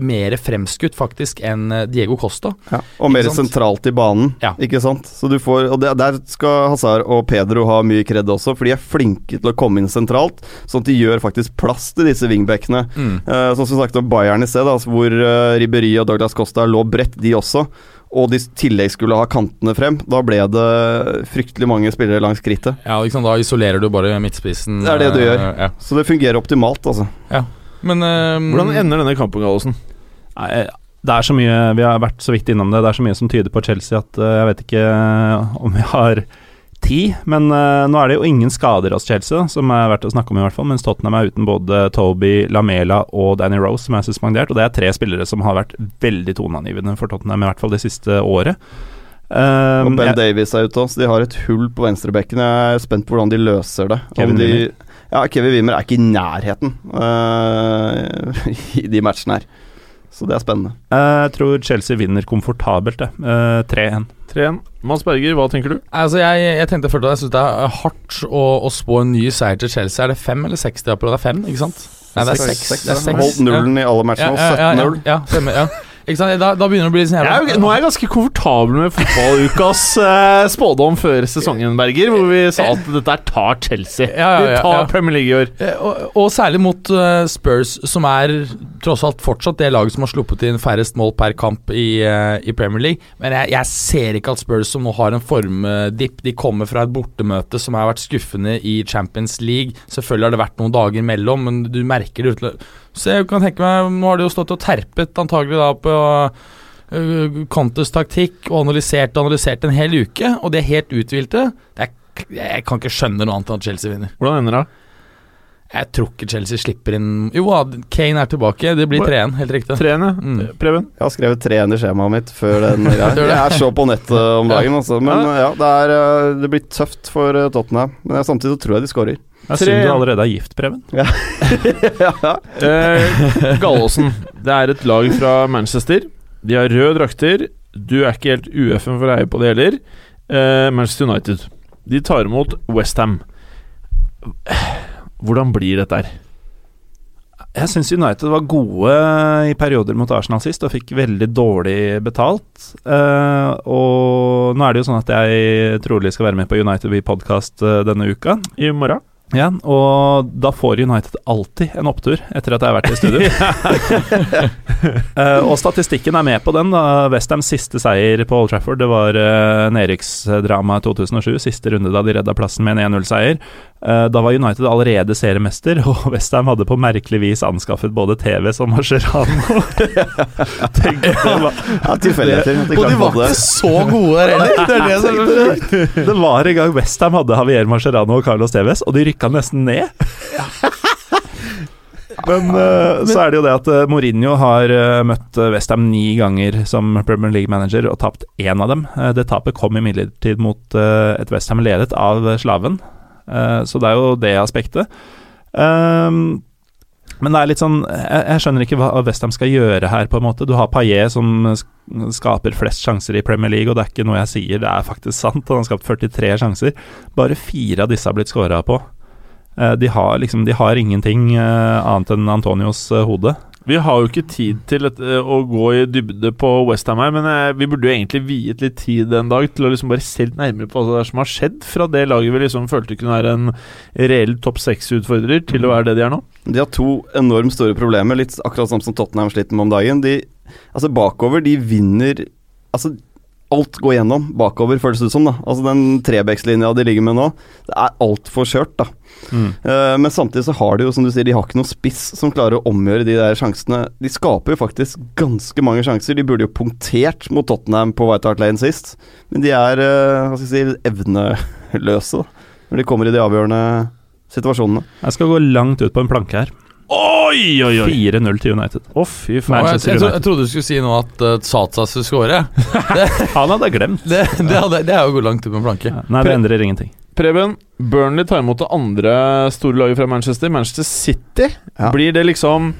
mer fremskutt faktisk enn eh, Diego Costa. Ja, og mer sant? sentralt i banen, Ja. ikke sant. Så du får, og det, Der skal Hazar og Pedro ha mye kred også, for de er flinke til å komme inn sentralt, sånn at de gjør faktisk plass til disse wingbackene. Eh, sånn som vi snakket om Bayern i sted, da, hvor eh, Ribery og Douglas Costa lå bredt, de også. Og de i tillegg skulle ha kantene frem. Da ble det fryktelig mange spillere langs krittet. Ja, liksom. Da isolerer du bare midtspissen. Det er det du eh, gjør. Ja. Så det fungerer optimalt, altså. Men eh, Hvordan ender denne kampen, Gallosen? Det er så mye Vi har vært så vidt innom det. Det er så mye som tyder på Chelsea at eh, jeg vet ikke eh, om vi har tid. Men uh, nå er det jo ingen skader hos Chelsea, som er verdt å snakke om, i hvert fall. Mens Tottenham er uten både Toby, Lamela og Danny Rose, som er suspendert. Og det er tre spillere som har vært veldig toneangivende for Tottenham, i hvert fall det siste året. Og Um, Ben jeg- Davies er ute også, så de har et hull på venstrebekken. Jeg er spent på hvordan de løser det. Kevin de, Wimmer. Ja, er ikke i nærheten uh, i de matchene her. Så det er spennende. jeg tror Chelsea vinner komfortabelt, det. Eh, 3-1. 3-1. Mads Berger, hva tenker du? altså, jeg, jeg tenkte først at jeg syns det er hardt å, å spå en ny seier til Chelsea. Er det fem eller seks de har prøvd? Det er fem, ikke sant? Nei, det er Seks, er. Holdt nullen i alle matchene, ja, Ja, ja, ja, 17-0. Ja, stemmer. Ja. Da, da begynner det å bli sånn Jeg er, nå er jeg ganske komfortabel med fotballukas eh, spådom før sesongen, Berger, hvor vi sa at dette tar Chelsea. Ja, ja, ja, tar. Premier League i år. Eh, Og, og særlig mot uh, Spurs, som er tross alt fortsatt det laget som har sluppet inn færrest mål per kamp i, uh, i Premier League. Men jeg, jeg ser ikke at Spurs, som nå har en formdipp De kommer fra et bortemøte som har vært skuffende i Champions League. Selvfølgelig har det vært noen dager imellom, men du merker det ut Så jeg kan tenke meg Nå har de jo stått og terpet antagelig da på Contes taktikk og analysert og analysert en hel uke, og de er helt uthvilte. Jeg kan ikke skjønne noe annet enn at Chelsea vinner. Hvordan ender det? Jeg tror ikke Chelsea slipper inn Jo Kane er tilbake. Det blir 3-1, helt riktig. 3-1, ja. Mm. Preben? Jeg har skrevet 3-1 i skjemaet mitt før den greia. Jeg er så på nettet om dagen, altså. Men ja, det, er, eh, det blir tøft for eh, Tottenham. Men jeg, samtidig så tror jeg de skårer. Jeg synd du allerede er gift, Preben. ja. Eh, Gallåsen. Det er et lag fra Manchester. De har røde drakter. Du er ikke helt UFM for å eie på det heller. Eh, Manchester United. De tar imot Westham. Hvordan blir dette her? Jeg syns United var gode i perioder mot Arsenal sist, og fikk veldig dårlig betalt. Uh, og nå er det jo sånn at jeg trolig skal være med på United We Podcast uh, denne uka. I morgen? Ja, og da får United alltid en opptur etter at jeg har vært i studio. uh, og statistikken er med på den. da Westhams siste seier på Old Trafford Det var uh, nedrykksdramaet 2007. Siste runde da de redda plassen med en 1-0-seier. Uh, da var United allerede seriemester, og Westham hadde på merkelig vis anskaffet både TV og Mascherano. Tenk det ja tilfeldigheter. Og de var ikke så gode der heller! Det det, det som det var en gang Westham hadde Javier Mascherano og Carlos Tevez, og de rykka nesten ned. Men uh, så er det jo det at uh, Mourinho har uh, møtt Westham ni ganger som Premier League-manager og tapt én av dem. Det tapet kom imidlertid mot et Westham ledet av slaven, så det er jo det aspektet. Ehm, men det er litt sånn Jeg, jeg skjønner ikke hva Westham skal gjøre her, på en måte. Du har Paillet som skaper flest sjanser i Premier League, og det er ikke noe jeg sier, det er faktisk sant. Han har skapt 43 sjanser. Bare fire av disse har blitt scora på. Eh, De har liksom De har ingenting eh, annet enn Antonios eh, hode. Vi har jo ikke tid til et, å gå i dybde på Westham her, men eh, vi burde jo egentlig viet litt tid en dag til å liksom bare se litt nærmere på hva det er som har skjedd fra det laget vi liksom følte kunne være en reell topp seks-utfordrer, til å være det de er nå. De har to enormt store problemer, litt akkurat sånn som Tottenham sliter med om dagen. De Altså, bakover, de vinner Altså, alt går gjennom bakover, føles det ut som. da Altså Den trebekslinja de ligger med nå, det er altfor skjørt, da. Mm. Uh, men samtidig så har de jo, som du sier, de har ikke noen spiss som klarer å omgjøre de der sjansene. De skaper jo faktisk ganske mange sjanser. De burde jo punktert mot Tottenham på White Hart Lane sist, men de er uh, hva skal jeg si, evneløse da, når de kommer i de avgjørende situasjonene. Jeg skal gå langt ut på en planke her. Oi, oi, oi! 4-0 til United. Å, fy Og faen. jeg, jeg, jeg trodde du skulle si nå at uh, Satsa skulle score. Han hadde glemt. Det, det, hadde, det er jo å gå langt ut på en planke. Ja, Nei, det endrer ingenting. Preben, Burnley tar imot det andre store laget fra Manchester, Manchester City. Ja. Blir det liksom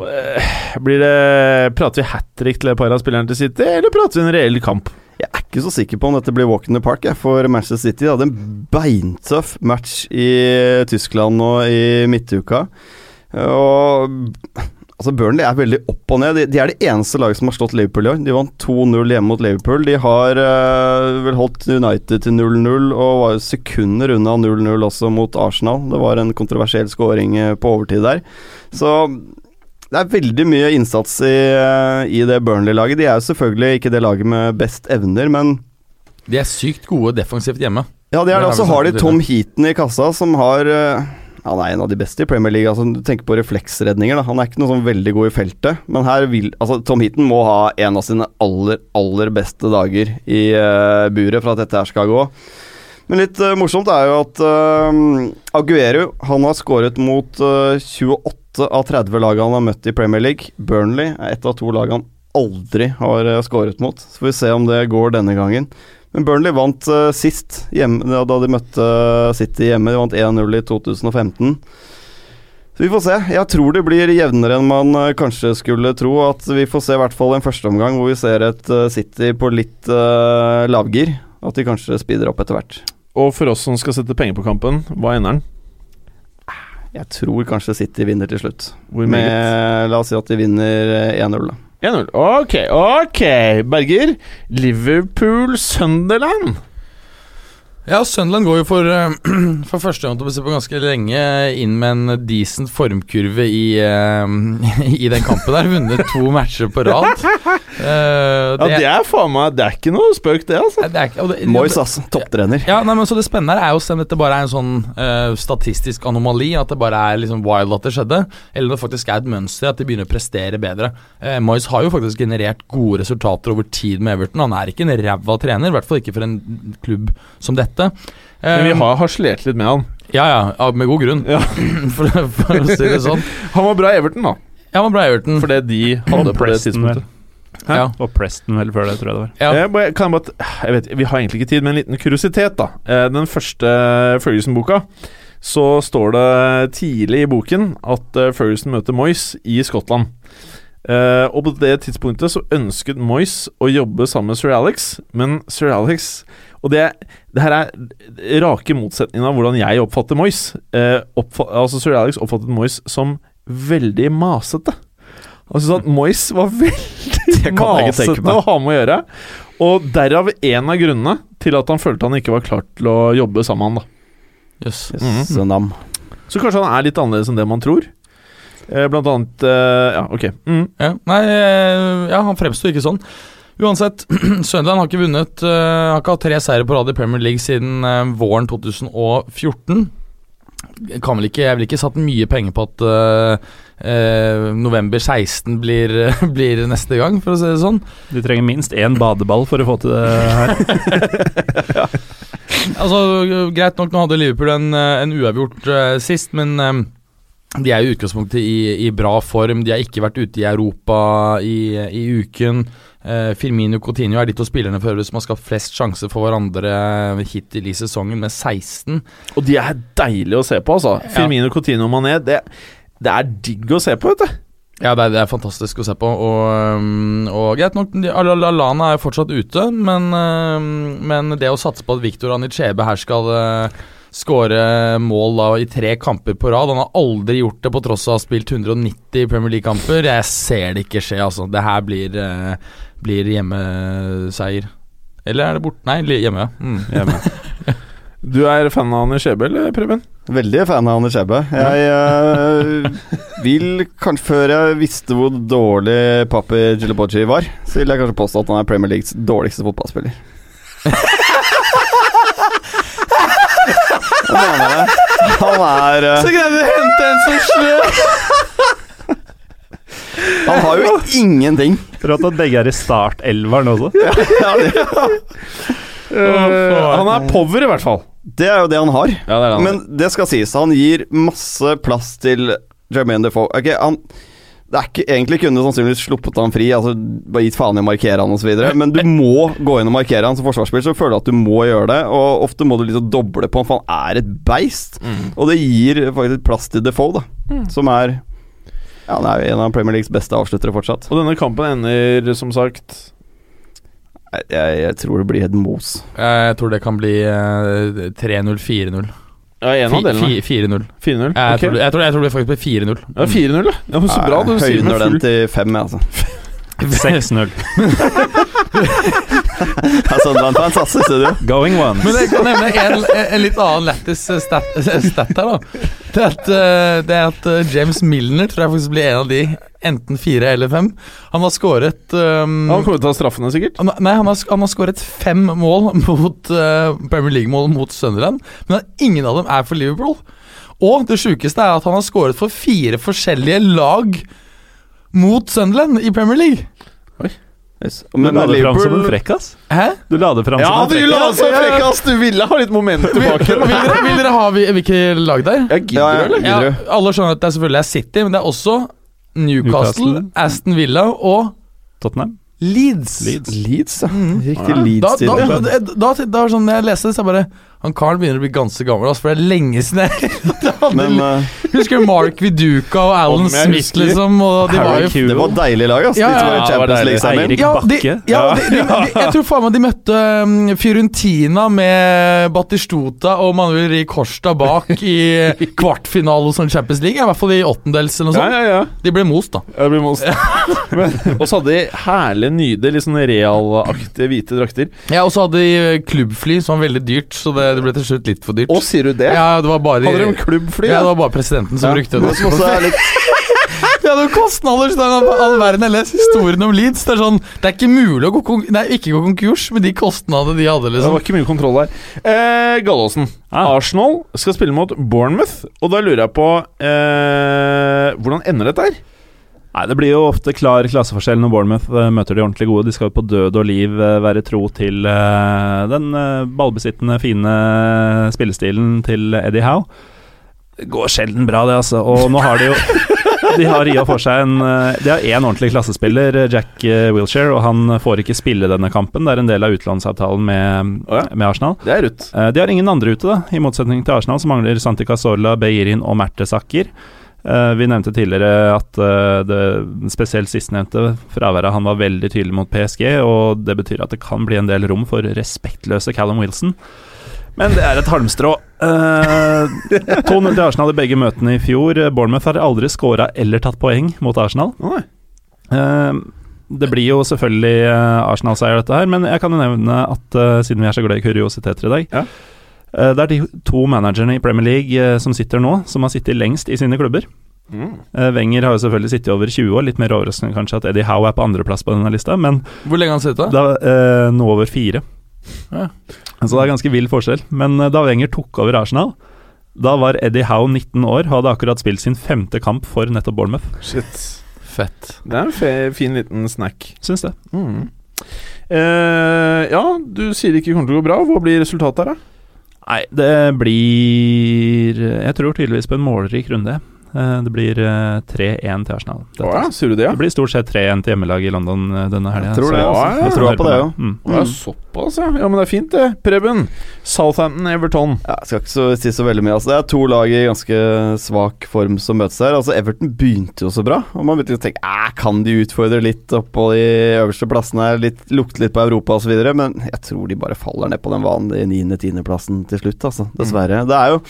eh, Blir det Prater vi hat trick til et par av spillerne til City, eller prater vi en reell kamp? Jeg er ikke så sikker på om dette blir walk in the park jeg, for Manchester City. De hadde en beintøff match i Tyskland nå i midtuka. Og altså Burnley er veldig opp og ned. De, de er det eneste laget som har slått Liverpool i år. De vant 2-0 hjemme mot Liverpool. De har eh, vel holdt United til 0-0 og var sekunder unna 0-0 også mot Arsenal. Det var en kontroversiell scoring eh, på overtid der. Så det er veldig mye innsats i, eh, i det Burnley-laget. De er jo selvfølgelig ikke det laget med best evner, men De er sykt gode defensivt hjemme. ja, de er Det Og så har de Tom Heaton i kassa, som har eh, Han er en av de beste i Premier League. Altså, du tenker på refleksredninger. Da. Han er ikke noe sånn veldig god i feltet, men her vil altså, Tom Heaton må ha en av sine aller, aller beste dager i uh, buret for at dette her skal gå. Men litt uh, morsomt er jo at uh, Aguero han har skåret mot uh, 28 av 30 lag han har møtt i Premier League. Burnley er et av to lag han aldri har skåret mot. Så får vi se om det går denne gangen. Men Burnley vant uh, sist hjemme, da de møtte eh, City hjemme. De vant 1-0 i 2015. Så vi får se. Jeg tror det blir jevnere enn man uh, kanskje skulle tro. At vi får se i hvert fall en førsteomgang hvor vi ser et uh, City på litt lavgir. At de kanskje speeder opp etter hvert. Og for oss som skal sette penger på kampen, hva ender den? Jeg tror kanskje City vinner til slutt. Hvor Med, la oss si at de vinner eh, 1-0, da. 1-0. Ok, ok. Berger. Liverpool-Sunderland. Ja, Sunderland går jo for, eh, for første gang til å se på ganske lenge inn med en decent formkurve i, eh, i den kampen der. Vunnet to matcher på rad. Eh, Ja, det er faen meg Det er ikke noe spøk, det, altså. det er ikke- det- Moyes, altså. Topptrener. Ja, nei, men så Det spennende er jo om dette bare er en sånn uh, statistisk anomali, at det bare er liksom wild at det skjedde, eller om det faktisk er et mønster, at de begynner å prestere bedre. Uh, Moyes har jo faktisk generert gode resultater over tid med Everton. Han er ikke en ræva trener, i hvert fall ikke for en klubb som dette. Men vi Eh, har harselert litt med han. Ja, ja, med god grunn, Ja. for, for å si det sånn. Han var bra i Everton, da. Ja, var bra Everton. For det de hadde på det tidspunktet. Ja. Og Preston vel før det, tror jeg det var. Ja. Jeg, bare- kan jeg, bare, jeg vet, Vi har egentlig ikke tid, men en liten kuriositet. da Eh, Den første Ferguson-boka Så står det tidlig i boken at eh, Ferguson møter Moyes i Skottland. Eh, og på det tidspunktet så ønsket Moyes å jobbe sammen med sir Alex, men sir Alex Og det, det her er rake motsetningen av hvordan jeg oppfatter Moyes. Uh, oppfa altså Sir Alex oppfattet Moyes som veldig masete. Han syntes at Moyes var veldig masete å ha med å gjøre. Og derav en av grunnene til at han følte han ikke var klar til å jobbe sammen med han. da Yes. Mm -hmm. Så kanskje han er litt annerledes enn det man tror. Eh, blant annet eh, Ja, ok. Mm. Ja, nei, eh, ja, han fremsto ikke sånn. Uansett, Sunderland har ikke vunnet Har ikke hatt tre seire på rad i Premier League siden våren 2014. Jeg Kan vel ikke, jeg vil ikke satt mye penger på at eh, november 16 blir, blir neste gang, for å si det sånn. De trenger minst én badeball for å få til det her. Altså, Greit nok, nå hadde Liverpool en, en uavgjort eh, sist, men eh, de er i utgangspunktet i, i bra form. De har ikke vært ute i Europa i, i uken. Eh, Firmino Coutinho er de to spillerne for øvrig som har skapt flest sjanser for hverandre hittil i sesongen, med 16. Og de er deilige å se på, altså. Firmino Coutinho Mané, det, det er digg å se på, vet du. Ja, det er, det er fantastisk å se på. Og, um, og greit nok, Alana er jo fortsatt ute, men, um, men det å satse på at Victor Anichebe her skal uh, skåre mål da, i tre kamper på rad Han har aldri gjort det på tross av å ha spilt 190 Premier League-kamper. Jeg ser det ikke skje, altså. Det her blir, uh, blir hjemmeseier. Eller er det bort... Nei, hjemme. Mm. Hjemme. Du er fan av Anders Skjebe, eller Preben? Veldig fan av Anders Skjebe. Jeg uh, vil kanskje Før jeg visste hvor dårlig Papi Gilabocci var, så vil jeg kanskje påstå at han er Premier Leagues dårligste fotballspiller. Han er eh, Så greide du å hente en som sløv! Han har jo ingenting. Rått at begge er i startelveren også. Ja, ja, uh, han er power, i hvert fall. det er jo det han har. Ja, det er Men det skal sies, han gir masse plass til Jermaine Defoe. Ok, han det er ikke, Egentlig kunne du sannsynligvis sluppet han fri, altså bare gitt faen i å markere han osv., men du må gå inn og markere han som forsvarsspiller, så føler du at du må gjøre det. Og ofte må du liksom doble på han, for han er et beist. Og det gir faktisk plass til Defoe, da, som er ja, han er jo en av Premier Leagues beste avsluttere fortsatt. Og denne kampen ender, som sagt Jeg, jeg, jeg tror det blir et mos. Jeg tror det kan bli eh, 3-0, 4-0. Ja, en av delene. 4-0. 4-0. Jeg, Ok. tror- jeg, tror- det faktisk blir 4-0. Ja, 4-0, ja. men Så bra. Du sier det høyner den til 5, altså. 6-0. altså, Sunderland-fans, altså, i studio. Going once. Men jeg kan nevne en, en litt annen lættis stat, stat her, da. Det er at, eh, det er at eh, James Milner tror jeg faktisk blir en av de, enten fire eller fem. Han har skåret um, Han kommer til å ta straffene, sikkert. Han- Nei, han har, han har skåret fem mål mot uh, Premier League-mål mot Sunderland, men ingen av dem er for Liverpool. Og det sjukeste er at han har skåret for fire forskjellige lag mot Sunderland i Premier League. Yes. Du Men, la men det fram som en frekkas. Hæ? Du la det fram Ja, som en frekkas. Ja, du så frekk, ass! Du ville ha litt moment tilbake. vil, dere, vil dere ha vi- hvilke lag der? Ja, ja. eller? Ja, alle skjønner at det er selvfølgelig er City, men det er også Newcastle, Newcastle. Aston Villa og Tottenham. Leeds. Leeds. Leeds, ja. Mm. Riktig Da, Leeds-tid. da, da, da, da, da sånn, jeg leste det, så jeg bare Han karen begynner å bli ganske gammel, altså, for det er lenge siden jeg hadde Men uh, Husker du Mark Viduka og Alan Smith, liksom? Og de var jo Kewell. det var deilig lag, ass. Ja, de ja, i ja, det var Champions deilig. League sammen. Eirik ja, de, Bakke. ja, de, de, de, jeg tror faen meg de møtte um, Fiorentina med Batistota og Manuel Ri Korsta bak i kvartfinale hos Champions League. I hvert fall i åttendels eller noe sånt. ja, ja. ja. De ble most, da. Ja, blir most. Og så hadde de herlige, nydelige, litt sånn realaktige hvite drakter. Ja, Og så hadde de klubbfly, som var veldig dyrt, så det, det ble til slutt litt for dyrt. Å, sier du det? Ja, det var bare de, Hadde de klubbfly? ja, det var bare presidenten som Ja. brukte Det det. som også er litt Vi hadde jo kostnader så det all verden. Jeg leser historien om Leeds. Det er sånn Det er ikke mulig å gå Nei, ikke gå konkurs med de kostnadene de hadde, Det liksom. var ikke mye kontroll der. Eh, Gallåsen. Ah. Arsenal skal spille mot Bournemouth, og da lurer jeg på eh, Hvordan ender dette her? Nei, Det blir jo ofte klar klasseforskjell når Bournemouth eh, møter de ordentlig gode. De skal jo på død og liv eh, være tro til eh, den ballbesittende, fine spillestilen til Eddie Howe. Det går sjelden bra, det, altså. Og nå har de jo De har og for seg en De har én ordentlig klassespiller, Jack Wilshere, og han får ikke spille denne kampen. Det er en del av utlånsavtalen med, oh ja. med Arsenal. Det er. Eh, De har ingen andre ute, da. I motsetning til Arsenal, så mangler Santi Casola, Beirin og Mertesacker. Eh, Vi nevnte tidligere at eh, det spesielt sistnevnte fraværet han var veldig tydelig mot PSG, og det betyr at det kan bli en del rom for respektløse Callum Wilson. Men det er et halmstrå. Uh, 2-0 til Arsenal i begge møtene i fjor. Bournemouth har aldri scora eller tatt poeng mot Arsenal. Uh. Eh, det blir jo selvfølgelig eh, Arsenal-seier, dette her, men jeg kan jo nevne at uh, siden vi er så glad i kuriositeter i dag Ja. Eh, Det er de to managerne i Premier League eh, som sitter nå, som har sittet lengst i sine klubber. Mm. Eh, Wenger har jo selvfølgelig sittet over 20 år, litt mer overraskende kanskje at Eddie Howe er på andreplass på denne lista, men Hvor lenge har han sittet? da, eh, nå over fire. Ja. Så det er ganske vill forskjell. Men da Wenger tok over Arsenal, da var Eddie Howe 19 år, hadde akkurat spilt sin femte kamp for nettopp Bournemouth. Shit. Fett. Det er en fe fin liten snack. Syns det. Mm. Eh, ja, du sier det ikke kommer til å gå bra. Hva blir resultatet her, da? Nei, det blir Jeg tror tydeligvis på en målrik runde. Eh, Det blir eh, 3-1 til Arsenal. Å Dette. ja, sier du det, ja? Det blir stort sett 3-1 til hjemmelaget i London eh, denne helga. Jeg tror det, Så-. Ja, Jeg tror på det, ja. Mm. Å, såpass, ja. Ja, Men det er fint, det. Preben. Southampton, Everton. Ja, jeg skal ikke så, si så veldig mye. Altså, det er to lag i ganske svak form som møtes her. Altså, Everton begynte jo så bra, og man begynte å tenke kan de utfordre litt oppå de øverste plassene, her, litt, lukte litt på Europa osv., men jeg tror de bare faller ned på den vanlige 9.-10.-plassen til slutt, altså. Dessverre. Det er jo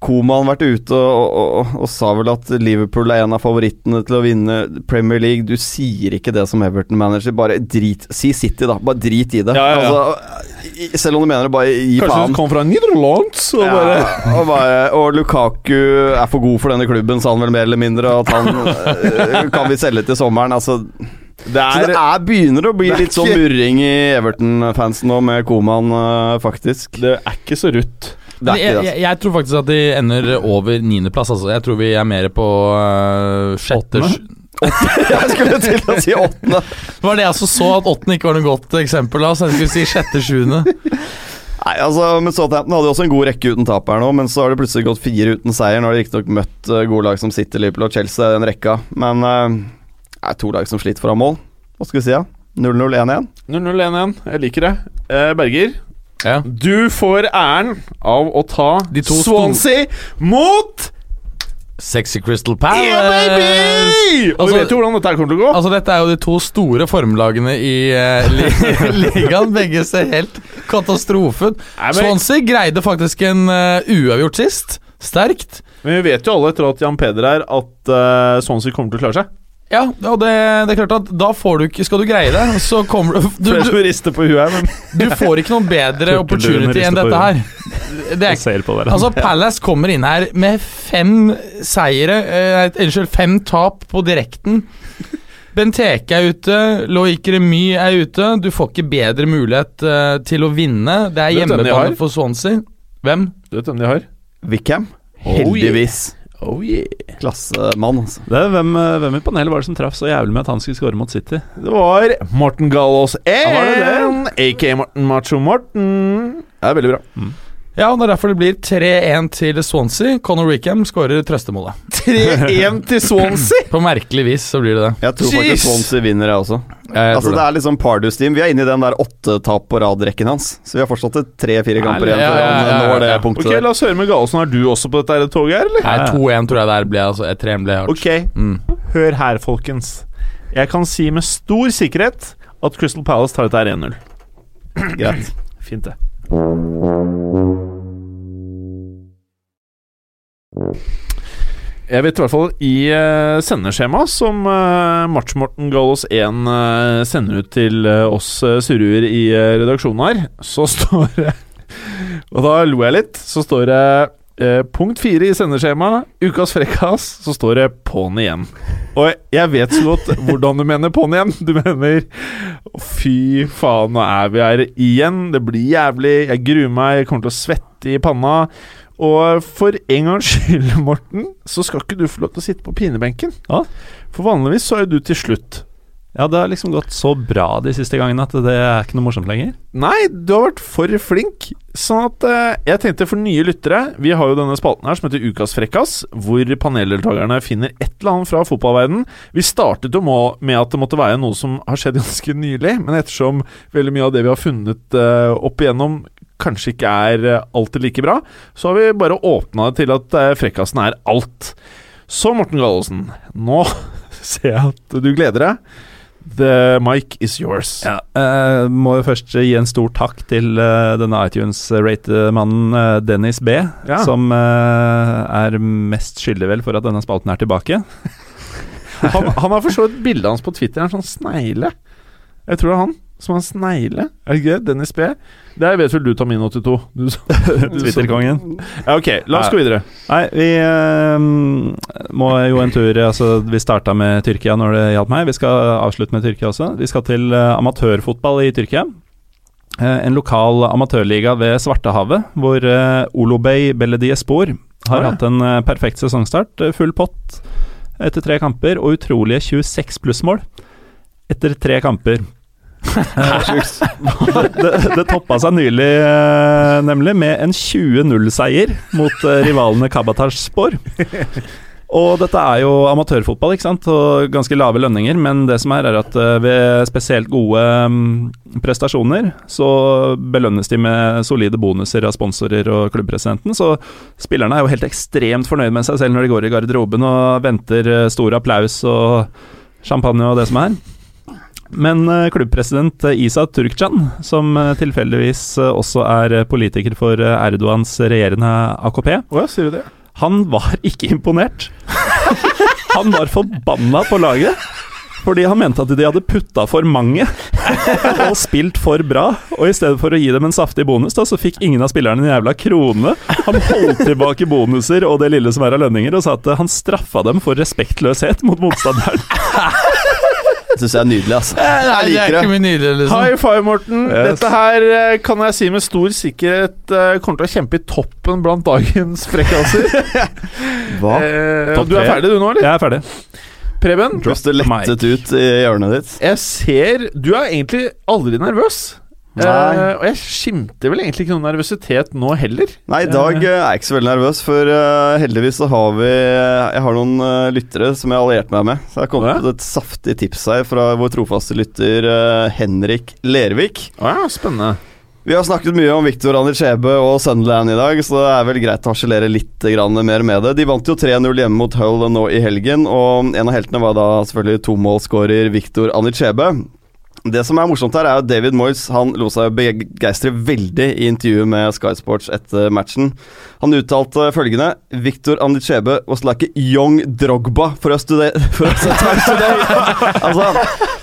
Koman vært ute og, og, og, og sa vel at Liverpool er en av favorittene til å vinne Premier League. Du sier ikke det som Everton-manager, bare drit Si City, da. Bare drit i det. Ja, ja, ja. Altså, selv om du mener det, bare gi Kanskje du kom fra Nederlands og bare og, bare, og Lukaku er for god for denne klubben, sa han vel mer eller mindre. At han eh, kan vi selge til sommeren. Altså, Det så det er, er, begynner å bli er litt sånn murring i Everton-fansen nå, med Koman, eh, faktisk. det er ikke så rutt. Det er jeg, ikke det. jeg, jeg tror faktisk at de ender over niendeplass. Altså. Jeg tror vi er mer på uh, sjette Åttende? sj- Altså. Jeg skulle til å si åttende. Det var det jeg også så, at åttende ikke var noe godt eksempel av. Så jeg skulle si sjette-sjuende. Nei, altså, men Southampton hadde jo også en god rekke uten tap her nå, men så har det plutselig gått fire uten seier. Nå har de riktignok møtt eh, gode lag som City, Liverpool og Chelsea den rekka, men uh, er to lag som sliter foran mål. Hva skal vi si, da? 0-0-1-1? 0-0-1-1. Jeg liker det. Eh, Berger, Ja. du får æren av å ta Swansea mot Sexy Crystal Yeah, Palace. baby! Og Altså- vet jo hvordan dette kommer til å gå. Altså Dette er jo de to store formlagene i uh, li ligaen. Begge ser helt katastrofen. Nei, men, Swansea greide faktisk en uh, uavgjort sist. Sterkt. men vi vet jo alle etter at Jan Peder er, at uh, Swansea kommer til å klare seg. Ja, og det, det er klart at da får du ikke Skal du greie det, så kommer du Du, du, på huet men du får ikke noen bedre opportunity enn dette her. Det er ser på. Altså, Palace kommer inn her med fem seire eh, Unnskyld, fem tap på direkten. Benteke er ute, Loic Remy er ute. Du får ikke bedre mulighet eh, til å vinne. Det er hjemmebane for Swansea. Hvem? du vet hvem de har? Wickham? Oh, yeah. Heldigvis. Oh yeah. Klassemann, altså. Det hvem, eh, hvem i panelet var det som traff så jævlig med at han skulle score mot City? Det var Morten det and aka Morten Macho Morten. Det er veldig bra. Ja, og det er derfor det blir 3-1 til Swansea. Conor Wickham skårer trøstemålet. 3-1 til Swansea! På merkelig vis så blir det det. Jeg tror faktisk Swansea vinner, jeg også. Jeg Altså Det er liksom Pardus-team. Vi er inne i den der åtte tap på rad-rekken hans. Så vi har fortsatt tre-fire kamper igjen ja, før ja, han ja, ja, når det punktet Ok, der. La oss høre med Galesen. Er du også på dette her toget her, eller? Nei, 2-1 tror jeg der ble altså. 3-1 ble hardt. Ok, Mm. hør her, folkens. Jeg kan si med stor sikkerhet at Crystal Palace tar dette her 1-0. Greit. Fint, det. Jeg vet i hvert fall i uh, sendeskjemaet som uh, Match-Morten Gallos 1 uh, sender ut til eh, oss surruer i eh, redaksjonen her, så står det Og da lo jeg litt. Så står det eh, punkt fire i sendeskjemaet, ukas frekkas, så står det på'n igjen. Og jeg vet så godt hvordan du mener på'n igjen. Du mener fy faen, nå er vi her igjen. Det blir jævlig. Jeg gruer meg, jeg kommer til å svette i panna. Og for en gangs skyld, Morten, så skal ikke du få lov til å sitte på pinebenken. Ja. For vanligvis så er jo du til slutt. Ja, det har liksom gått så bra de siste gangene at det er ikke noe morsomt lenger. Nei, du har vært for flink. Sånn at eh, jeg tenkte for nye lyttere Vi har jo denne spalten her som heter Ukas frekkas, hvor paneldeltakerne finner et eller annet fra fotballverden. Vi startet jo med at det måtte være noe som har skjedd ganske nylig, men ettersom veldig mye av det vi har funnet eh, opp igjennom kanskje ikke er eh, alltid like bra, så har vi bare åpna det til at uh, frekkasen er alt. Så, Morten Gallosen, nå ser jeg at du gleder deg. The mic is yours. Ja, eh, må jo først gi en stor takk til eh, denne iTunes-rate-mannen eh, Dennis B, Ja. som eh, er mest skyldig vel for at denne spalten er tilbake. Han, han har for så vidt bildet hans på Twitter, en sånn snegle. Jeg tror det er han som en snegle. Er det ikke det? Dennis B. Det vet vel du, Tamin82. Twitterkongen. Ja, ok, la oss gå videre. Nei, vi uh, må jo en tur Altså, vi starta med Tyrkia når det hjalp meg. Vi skal avslutte med Tyrkia også. Vi skal til uh, amatørfotball i Tyrkia. Uh, en lokal amatørliga ved Svartehavet, hvor uh, Olobey Bellediespor har ja. hatt en eh, perfekt sesongstart. Eh, full pott etter tre kamper, og utrolige 26 plussmål etter tre kamper. Det, det toppa seg nylig, eh, nemlig, med en 20-0-seier mot eh, rivalene Kabataspor. Og dette er jo amatørfotball, ikke sant, og ganske lave lønninger, men det som er, er at eh, ved spesielt gode mm, prestasjoner, så belønnes de med solide bonuser av sponsorer og klubbpresidenten, så spillerne er jo helt ekstremt fornøyd med seg selv når de går i garderoben og venter stor applaus og champagne og det som er. Men eh, klubbpresident Isa Turkcan, som eh, tilfeldigvis eh, også er politiker for Erdogans regjerende AKP, Hva sier du det? han var ikke imponert. Han var forbanna på laget. Fordi han mente at de hadde putta for mange og spilt for bra. Og i stedet for å gi dem en saftig bonus, da, så fikk ingen av spillerne en jævla krone. Han holdt tilbake bonuser og det lille som er av lønninger, og sa at han straffa dem for respektløshet mot motstanderen. Det syns jeg er nydelig, altså. Nei, Jeg det er liker ikke det. mye nydelig, liksom. High five, Morten. Yes. Dette her eh, kan jeg si med stor sikkerhet eh, kommer til å kjempe i toppen blant dagens frekkaser. Hva? Eh, du er ferdig du nå, eller? Jeg er ferdig. Preben? Høres det lettet ut i hjørnet ditt? Jeg ser Du er egentlig aldri nervøs. Eh, og jeg skimter vel egentlig ikke noen nervøsitet nå heller. Nei, i dag uh, er jeg ikke så veldig nervøs, for uh, heldigvis så har vi Jeg har noen lyttere som jeg har alliert meg med. Så jeg har kommet med et saftig tips her fra vår trofaste lytter Henrik Lervik. Uh, spennende. Vi har snakket mye om Victor Anichebe og Sunderland i dag, så det er vel greit å harselere litt mer med det. De vant jo 3-0 hjemme mot Hull nå i helgen, og en av heltene var da selvfølgelig tomålsskårer Victor Anichebe. Det som er morsomt her, er at David Moyes han lo seg begeistre veldig i intervjuet med Sky Sports etter matchen. Han uttalte følgende Victor Anichebe was like a young Drogba for us today. For us today. altså,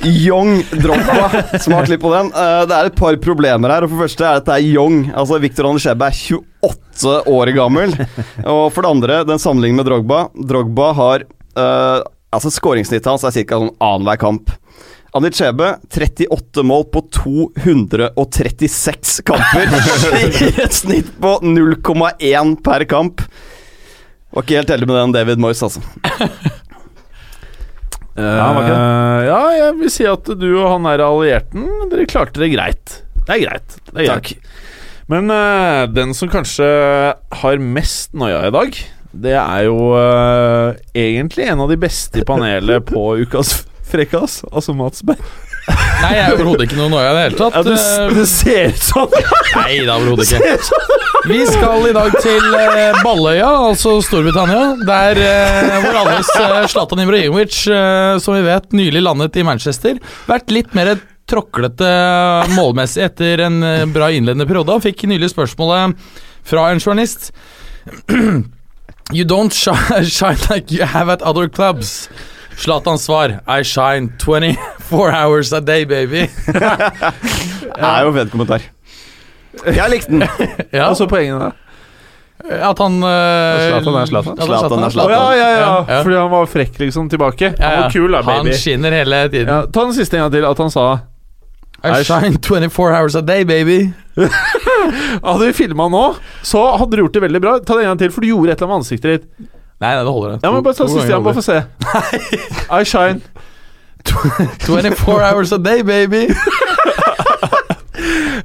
young Drogba. Smart litt på den. Eh, det er et par problemer her. og For første er at det er young. Altså, Victor Anichebe er 28 år gammel. Og for det andre, den sammenligningen med Drogba. Drogba har uh, Altså, skåringssnittet hans er ca. Sånn annenhver kamp. Anichebe 38 mål på 236 kamper. Et snitt på 0,1 per kamp. Var ikke helt heldig med den David Moyes, altså. Ja, var ikke Eh, ja, jeg vil si at du og han er allierten. Dere klarte det greit. Det er greit. Det er greit. Men uh, den som kanskje har mest noia i dag, det er jo uh, egentlig en av de beste i panelet på Ukas frekkas, altså Mats Berg. Nei, jeg er overhodet ikke noe noia i det hele tatt. Ja, du, Eh, det ser ut sånn! Nei, det er overhodet ikke. Vi skal i dag til eh, Balløya, altså Storbritannia. Der eh, hvor alles Zlatan Ibrahimovic, som vi vet, nylig landet i Manchester. Vært litt mer tråklete målmessig etter en bra innledende periode. Fikk nylig spørsmålet fra en journalist. You don't shine like you have at other clubs. Zlatans svar I shine 24 hours a day, baby. Det er jo vedkommentar. Jeg likte den. Ja, Og så poengene, da. At han uh, Zlatan er Zlatan. at Zlatan er Zlatan. ja, ja, ja, Ja. Fordi han var frekk liksom tilbake. Ja, Han var kul da, baby. Han skinner hele tiden. Ja, ta den siste en gang til. At han sa I shine 24 hours a day, baby. Hadde vi filma nå, så hadde du gjort det veldig bra. Ta det en gang til, for du gjorde et eller annet med ansiktet ditt. Nei, nei, det holder. Ja, men Bare ta siste ganger bare få se. I shine. 24 hours a day, baby.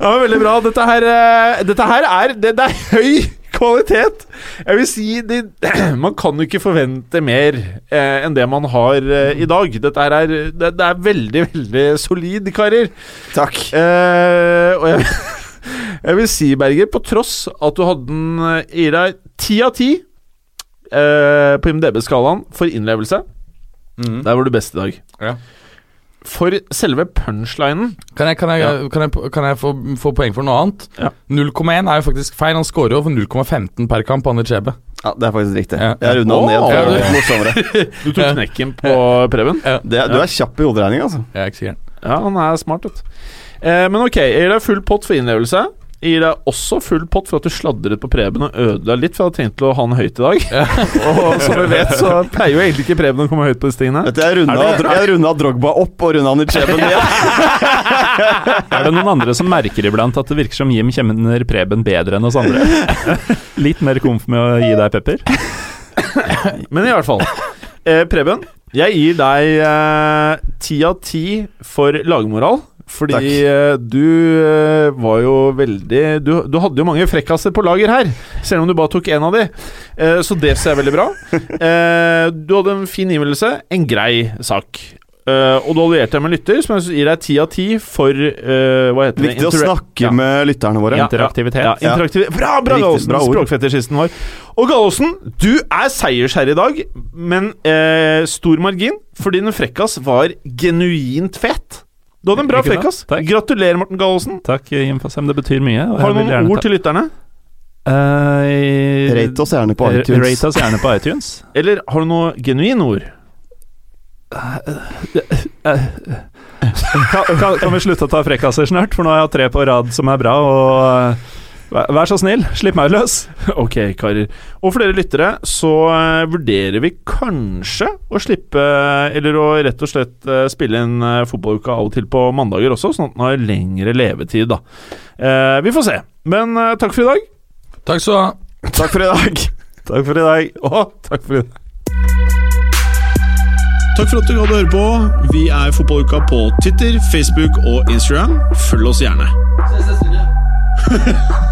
Ja, men Veldig bra. Dette her, eh, dette her er det, det er høy kvalitet. Jeg vil si det, Man kan jo ikke forvente mer eh, enn det man har eh, i dag. Dette her er, det, det er veldig, veldig solid, karer. Takk. Eh, og jeg, jeg vil si, Berger, på tross at du hadde den eh, i deg ti av ti eh, på IMDb-skalaen for innlevelse, Mm. der var du best i dag. Ja. For selve punchlinen Kan jeg, kan jeg, kan jeg, kan jeg få, få poeng for noe annet? Ja. 0,1 er jo faktisk feil. Han scorer jo for 0,15 per kamp, Anne Chebe. Ja, Det er faktisk riktig. Ja. Jeg runda oh, ned ja, du- det. Du tok Ja. knekken på Preben. Det, du er kjapp i hoderegning, altså. Jeg er ikke. Ja, han er smart, vet du. Eh, men ok, gir full pott for innlevelse. Gir deg også full pott for at du sladret på Preben og ødela litt, for jeg hadde tenkt til å ha han høyt i dag. og som vi vet, så pleier jo egentlig ikke Preben å komme høyt på disse tingene. Vet du, Jeg runda, Er Drogba opp og runda Nichebe igjen. Er det noen andre som merker iblant at det virker som Jim kjenner Preben bedre enn oss andre? Litt mer komf med å gi deg pepper? Men i hvert fall. Eh, Preben, jeg gir deg ti av ti for lagmoral. Fordi Takk. eh, du eh, var jo veldig du, du hadde jo mange frekkaser på lager her, selv om du bare tok én av de. Eh, så det ser jeg veldig bra. Eh, du hadde en fin innvendelse, en grei sak. Uh, og du allierte deg med lytter, som gir deg ti av ti for uh, Hva heter det? Viktig å snakke Ja. med lytterne våre. Ja, Interaktivitet. Ja, interaktiv Bra, bra Gallosen! Språkfetisjisten vår. Og Gallosen, du er seiersherre i dag, men uh, stor margin, fordi den frekkas var genuint fet. Du hadde en bra fake, ass. Takk. Gratulerer, Morten Gallosen. Takk, Jim Fossheim. Det betyr mye. Har du noen ord ta- til lytterne? Uh, Rate oss gjerne på iTunes. Rate oss gjerne på iTunes. Eller har du noe genuine ord? kan, kan, kan vi slutte å ta frekkaser snart? For nå har jeg hatt tre på rad som er bra. Og vær, vær så snill, slipp meg løs. Ok, karer. Og for dere lyttere så eh, vurderer vi kanskje å slippe Eller å rett og slett eh, spille inn fotballuka av og til på mandager også, sånn at den har lengre levetid, da. Eh, vi får se. Men eh, takk for i dag. Takk skal du ha. Takk for i dag. Takk for i dag. Å, takk for i dag. Takk for at du hadde høre på. Vi er Fotballuka på Twitter, Facebook og Instagram. Følg oss gjerne.